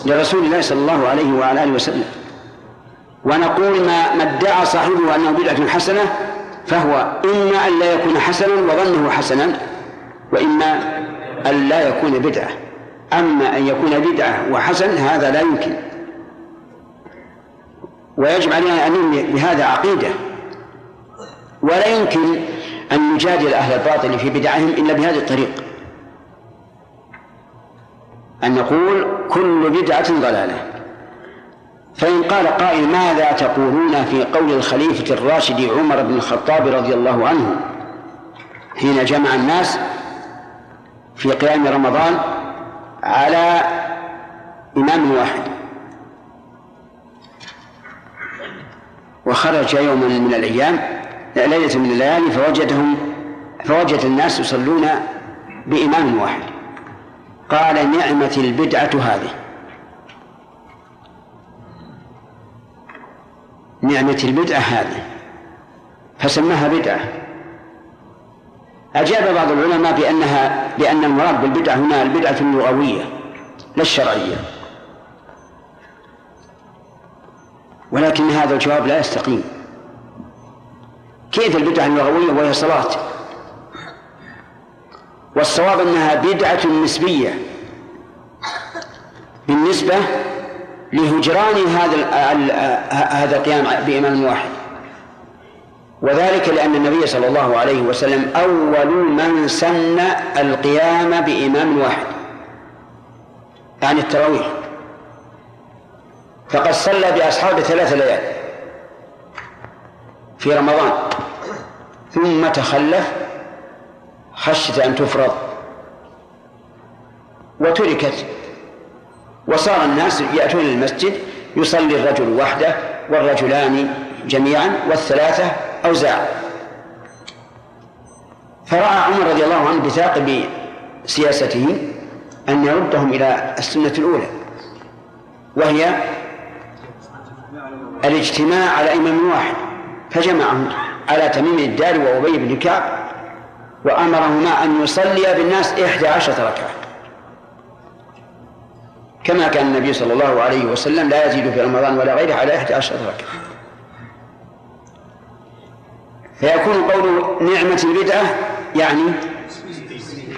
Speaker 1: لرسول الله صلى الله عليه وعلى آله وسلم. ونقول ما ما ادعى صاحبه أنه بدعة حسنة فهو إما أن لا يكون حسنا وظنه حسنا وإما أن لا يكون بدعة. أما أن يكون بدعة وحسن هذا لا يمكن. ويجب علينا أن نبني بهذا عقيدة. ولا يمكن أن نجادل أهل الباطل في بدعهم إلا بهذه الطريقة أن نقول كل بدعة ضلالة. فإن قال قائل ماذا تقولون في قول الخليفة الراشد عمر بن الخطاب رضي الله عنه حين جمع الناس في قيام رمضان على إمام واحد؟ وخرج يوما من الأيام ليلة من الليالي فوجدهم فوجد الناس يصلون بإمام واحد. قال نعمة البدعة هذه. نعمة البدعة هذه فسماها بدعة. أجاب بعض العلماء بأنها بأن المراد بالبدعة هنا البدعة اللغوية لا الشرعية. ولكن هذا الجواب لا يستقيم. كيف البدعة اللغوية وهي صلاة؟ والصواب أنها بدعة نسبية. بالنسبة لهجران هذا هذا القيام بإمام واحد. وذلك لأن النبي صلى الله عليه وسلم أول من سن القيام بإمام واحد. يعني التراويح. فقد صلى بأصحابه ثلاث ليال في رمضان. ثم تخلف خشية أن تفرض. وتركت وصار الناس يأتون المسجد يصلي الرجل وحده والرجلان جميعا والثلاثة أوزاع. فرأى عمر رضي الله عنه بثاقب سياسته أن يردهم إلى السنة الأولى وهي الاجتماع على إمام واحد فجمعهم على تميم الدار وأبي بن كعب وأمرهما أن يصليا بالناس إحدى عشرة ركعة. كما كان النبي صلى الله عليه وسلم لا يزيد في رمضان ولا غيره على إحدى عشرة ركعة. فيكون قول نعمة البدعة يعني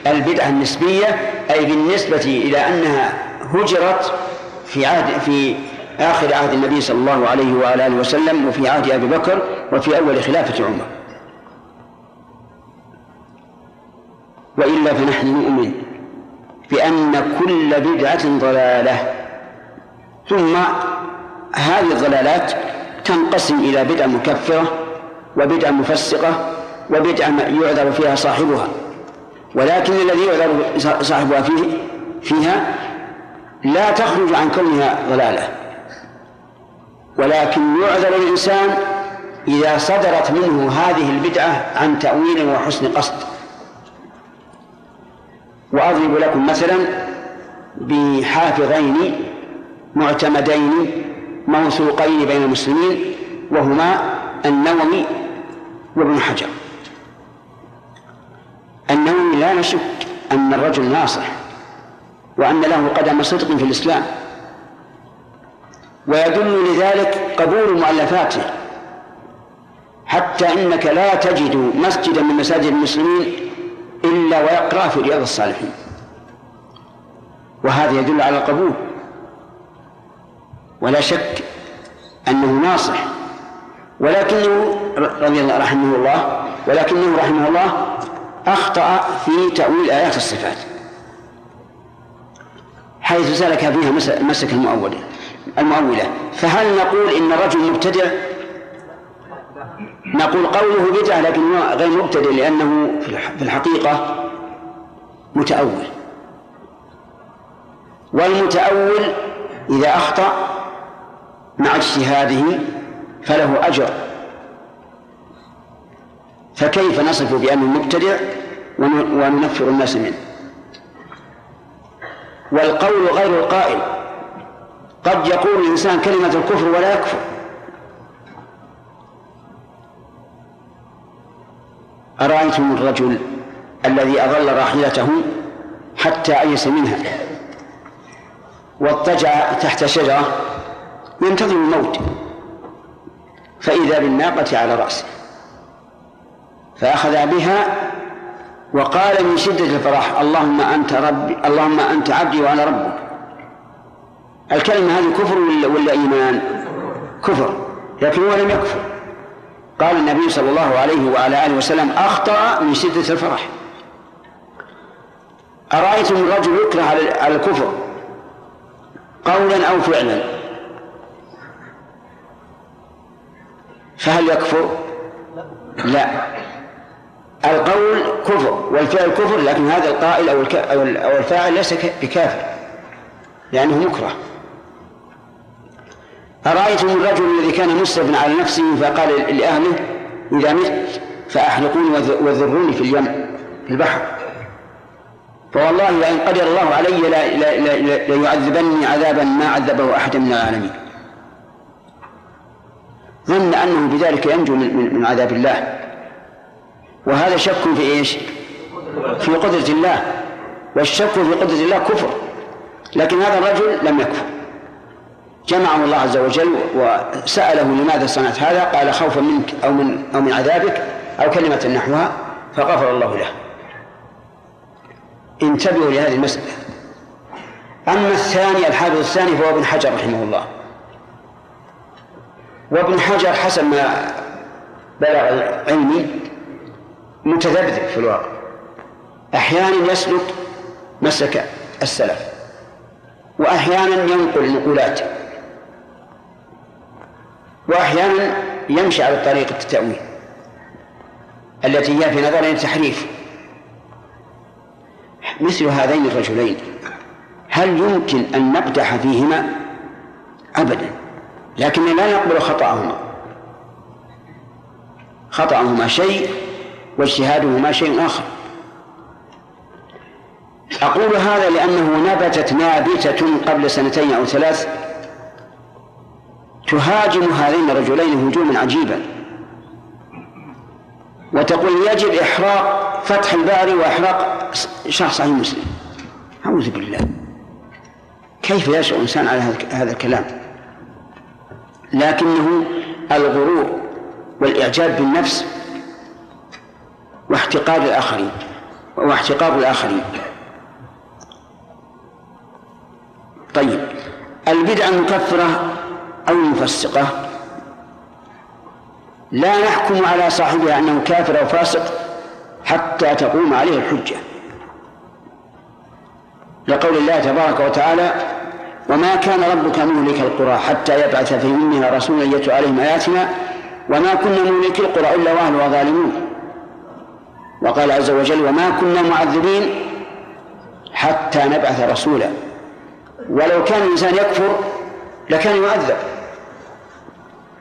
Speaker 1: البدعة النسبية أي بالنسبة إلى أنها هجرت في عهد في آخر عهد النبي صلى الله عليه وعلى آله وسلم وفي عهد أبي بكر وفي أول خلافة عمر. وإلا فنحن نؤمن بأن كل بدعة ضلالة. ثم هذه الضلالات تنقسم إلى بدعة مكفرة وبدعة مفسقة وبدعة يعذر فيها صاحبها. ولكن الذي يعذر صاحبها فيه فيها لا تخرج عن كونها ضلالة. ولكن يعذر الإنسان إذا صدرت منه هذه البدعة عن تأويل وحسن قصد. وأضرب لكم مثلا بحافظين معتمدين موثوقين بين المسلمين وهما النووي وابن حجر. النووي لا نشك أن الرجل ناصح وأن له قدم صدق في الإسلام. ويدل لذلك قبول مؤلفاته حتى إنك لا تجد مسجدا من مساجد المسلمين إلا ويقرأ في رياض الصالحين. وهذا يدل على القبول. ولا شك أنه ناصح. ولكنه رضي الله رحمه الله ولكنه رحمه الله أخطأ في تأويل آيات الصفات. حيث سلك فيها مسك المؤولة المؤولة. فهل نقول إن الرجل مبتدع نقول قوله بدعة لكنه غير مبتدع لأنه في الحقيقة متأول. والمتأول إذا أخطأ مع اجتهاده فله أجر. فكيف نصف بأنه مبتدع وننفر الناس منه؟ والقول غير القائل. قد يقول الإنسان كلمة الكفر ولا يكفر. أرأيتم الرجل الذي أظل راحلته حتى أيس منها؟ واضطجع تحت شجرة ينتظر الموت فإذا بالناقة على رأسه فأخذ بها وقال من شدة الفرح اللهم أنت ربي اللهم أنت عبدي وأنا ربك. الكلمة هذه كفر ولا, ولا إيمان؟ كفر لكن هو لم يكفر. قال النبي صلى الله عليه وعلى آله وسلم أخطأ من شدة الفرح. أرأيتم الرجل يكره على الكفر قولا أو فعلا؟ فهل يكفر؟ لا. القول كفر والفعل كفر لكن هذا القائل أو الفاعل ليس بكافر لأنه مكره. أرأيتم الرجل الذي كان مسرفا على نفسه فقال لأهله إذا مت فأحرقوني وذروني في اليم في البحر. فوالله لئن قدر الله علي ليعذبني عذابا ما عذبه أحد من العالمين. ظن أنه بذلك ينجو من, من عذاب الله. وهذا شك في إيش؟ في قدرة الله. والشك في قدرة الله كفر. لكن هذا الرجل لم يكفر. جمعه الله عز وجل وسأله لماذا صنعت هذا؟ قال خوفا منك أو من أو من عذابك أو كلمة نحوها فغفر الله له. انتبهوا لهذه المسألة. أما الثاني الحافظ الثاني فهو ابن حجر رحمه الله. وابن حجر حسب ما بلغ علمي متذبذب في الواقع. أحيانا يسلك مسلك السلف وأحيانا ينقل نقولات وأحيانا يمشي على طريقة التأويل التي هي في نظره تحريف. مثل هذين الرجلين هل يمكن أن نقدح فيهما؟ أبدا لكننا لا نقبل خطأهما. خطأهما شيء واجتهادهما شيء آخر. أقول هذا لأنه نبتت نابتة قبل سنتين أو ثلاث تهاجم هذين الرجلين هجوما عجيبا. وتقول يجب إحراق فتح الباري وإحراق شرح صحيح مسلم. أعوذ بالله. كيف يشعر الإنسان على هذا الكلام؟ لكنه الغرور والإعجاب بالنفس واحتقار الآخرين واحتقار الآخرين. طيب. البدعة المكفرة أو المفسقة لا نحكم على صاحبها أنه كافر أو فاسق حتى تقوم عليه الحجة. لقول الله تبارك وتعالى وما كان ربك مهلك القرى حتى يبعث في منها رسولا يتلو عليهم آياتنا وما كنا مهلك القرى إلا وأهلها ظالمون وقال عز وجل وما كنا معذبين حتى نبعث رسولا. ولو كان الإنسان يكفر لكان يعذب.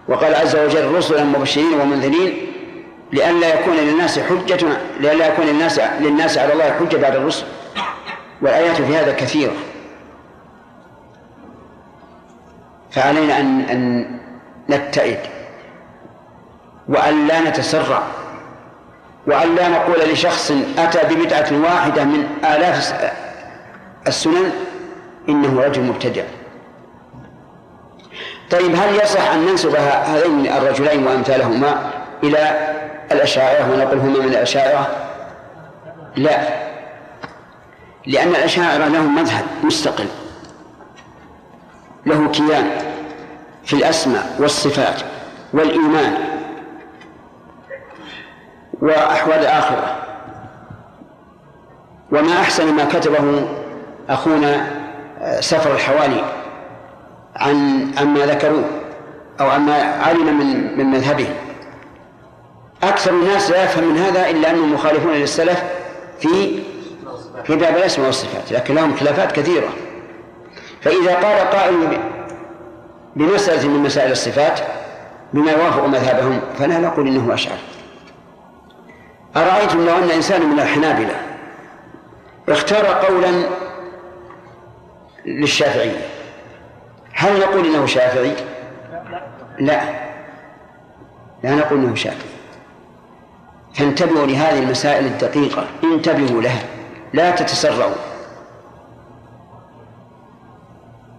Speaker 1: وقال عز وجل رسلا مبشرين ومنذرين لئلا يكون للناس حجة لئلا يكون للناس للناس على الله حجة بعد الرسل. والآيات في هذا كثيرة. فعلينا أن أن نبتعد وأن لا نتسرع. وأن لا نقول لشخص أتى ببدعة واحدة من آلاف السنن إنه رجل مبتدع. طيب هل يصح أن ننسب هذين الرجلين وأمثالهما إلى الأشاعرة ونقول هما من الأشاعرة؟ لا لأن الأشاعرة لهم مذهب مستقل له كيان في الأسماء والصفات والإيمان وأحوال الآخرة وما أحسن ما كتبه أخونا سفر الحوالي. عن عما ذكروه أو عما علم من من مذهبهم أكثر الناس لا يفهم من هذا إلا أنهم مخالفون للسلف في في باب الأسماء والصفات لكن لهم خلافات كثيرة. فإذا قال قائل بمسألة من مسائل الصفات بما يوافق مذهبهم فلا نقول إنه أشعر. أرأيتم لو أن إنسان من الحنابلة اختار قولا للشافعية؟ هل نقول إنه شافعي؟ لا. لا. نقول إنه شافعي. فانتبهوا لهذه المسائل الدقيقة. انتبهوا لها. لا تتسرعوا.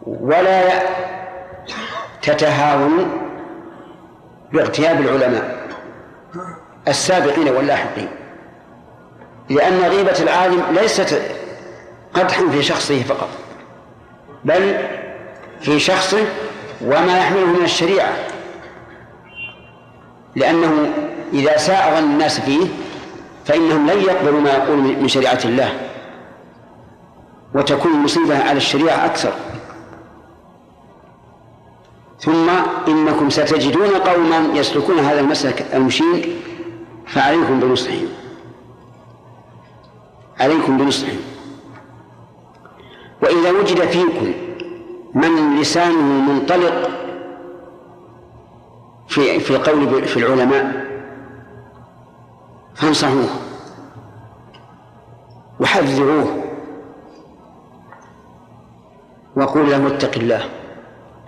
Speaker 1: ولا تتهاونوا باغتياب العلماء السابقين واللاحقين. لأن غيبة العالم ليست قدحا في شخصه فقط بل في شخصه وما يحمله من الشريعة. لأنه إذا ظن الناس فيه فإنهم لن يقبلوا ما يقول من شريعة الله. وتكون المصيبة على الشريعة أكثر. ثم إنكم ستجدون قوما يسلكون هذا المسلك المشين فعليكم بنصحهم. عليكم بنصحهم. وإذا وجد فيكم من لسانه منطلق في في القول في العلماء. فانصحوه وحذروه. وقول له اتق الله.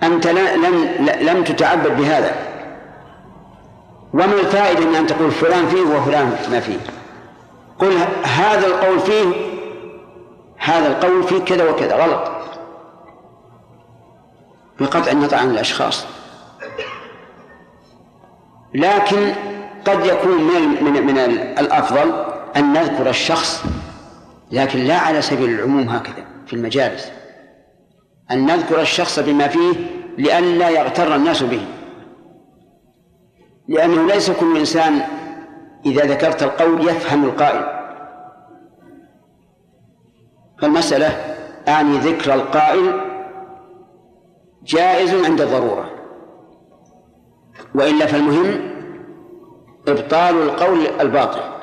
Speaker 1: أنت لم لم تتعبد بهذا. وما الفائدة من أن تقول فلان فيه وفلان ما فيه؟ قل هذا القول فيه هذا القول فيه كذا وكذا غلط. بقطع النطع عن الأشخاص. لكن قد يكون من من من الأفضل أن نذكر الشخص لكن لا على سبيل العموم هكذا في المجالس. أن نذكر الشخص بما فيه لئلا يغتر الناس به. لأنه ليس كل إنسان إذا ذكرت القول يفهم القائل. فالمسألة أعني ذكر القائل جائز عند الضرورة. وإلا فالمهم إبطال القول الباطل.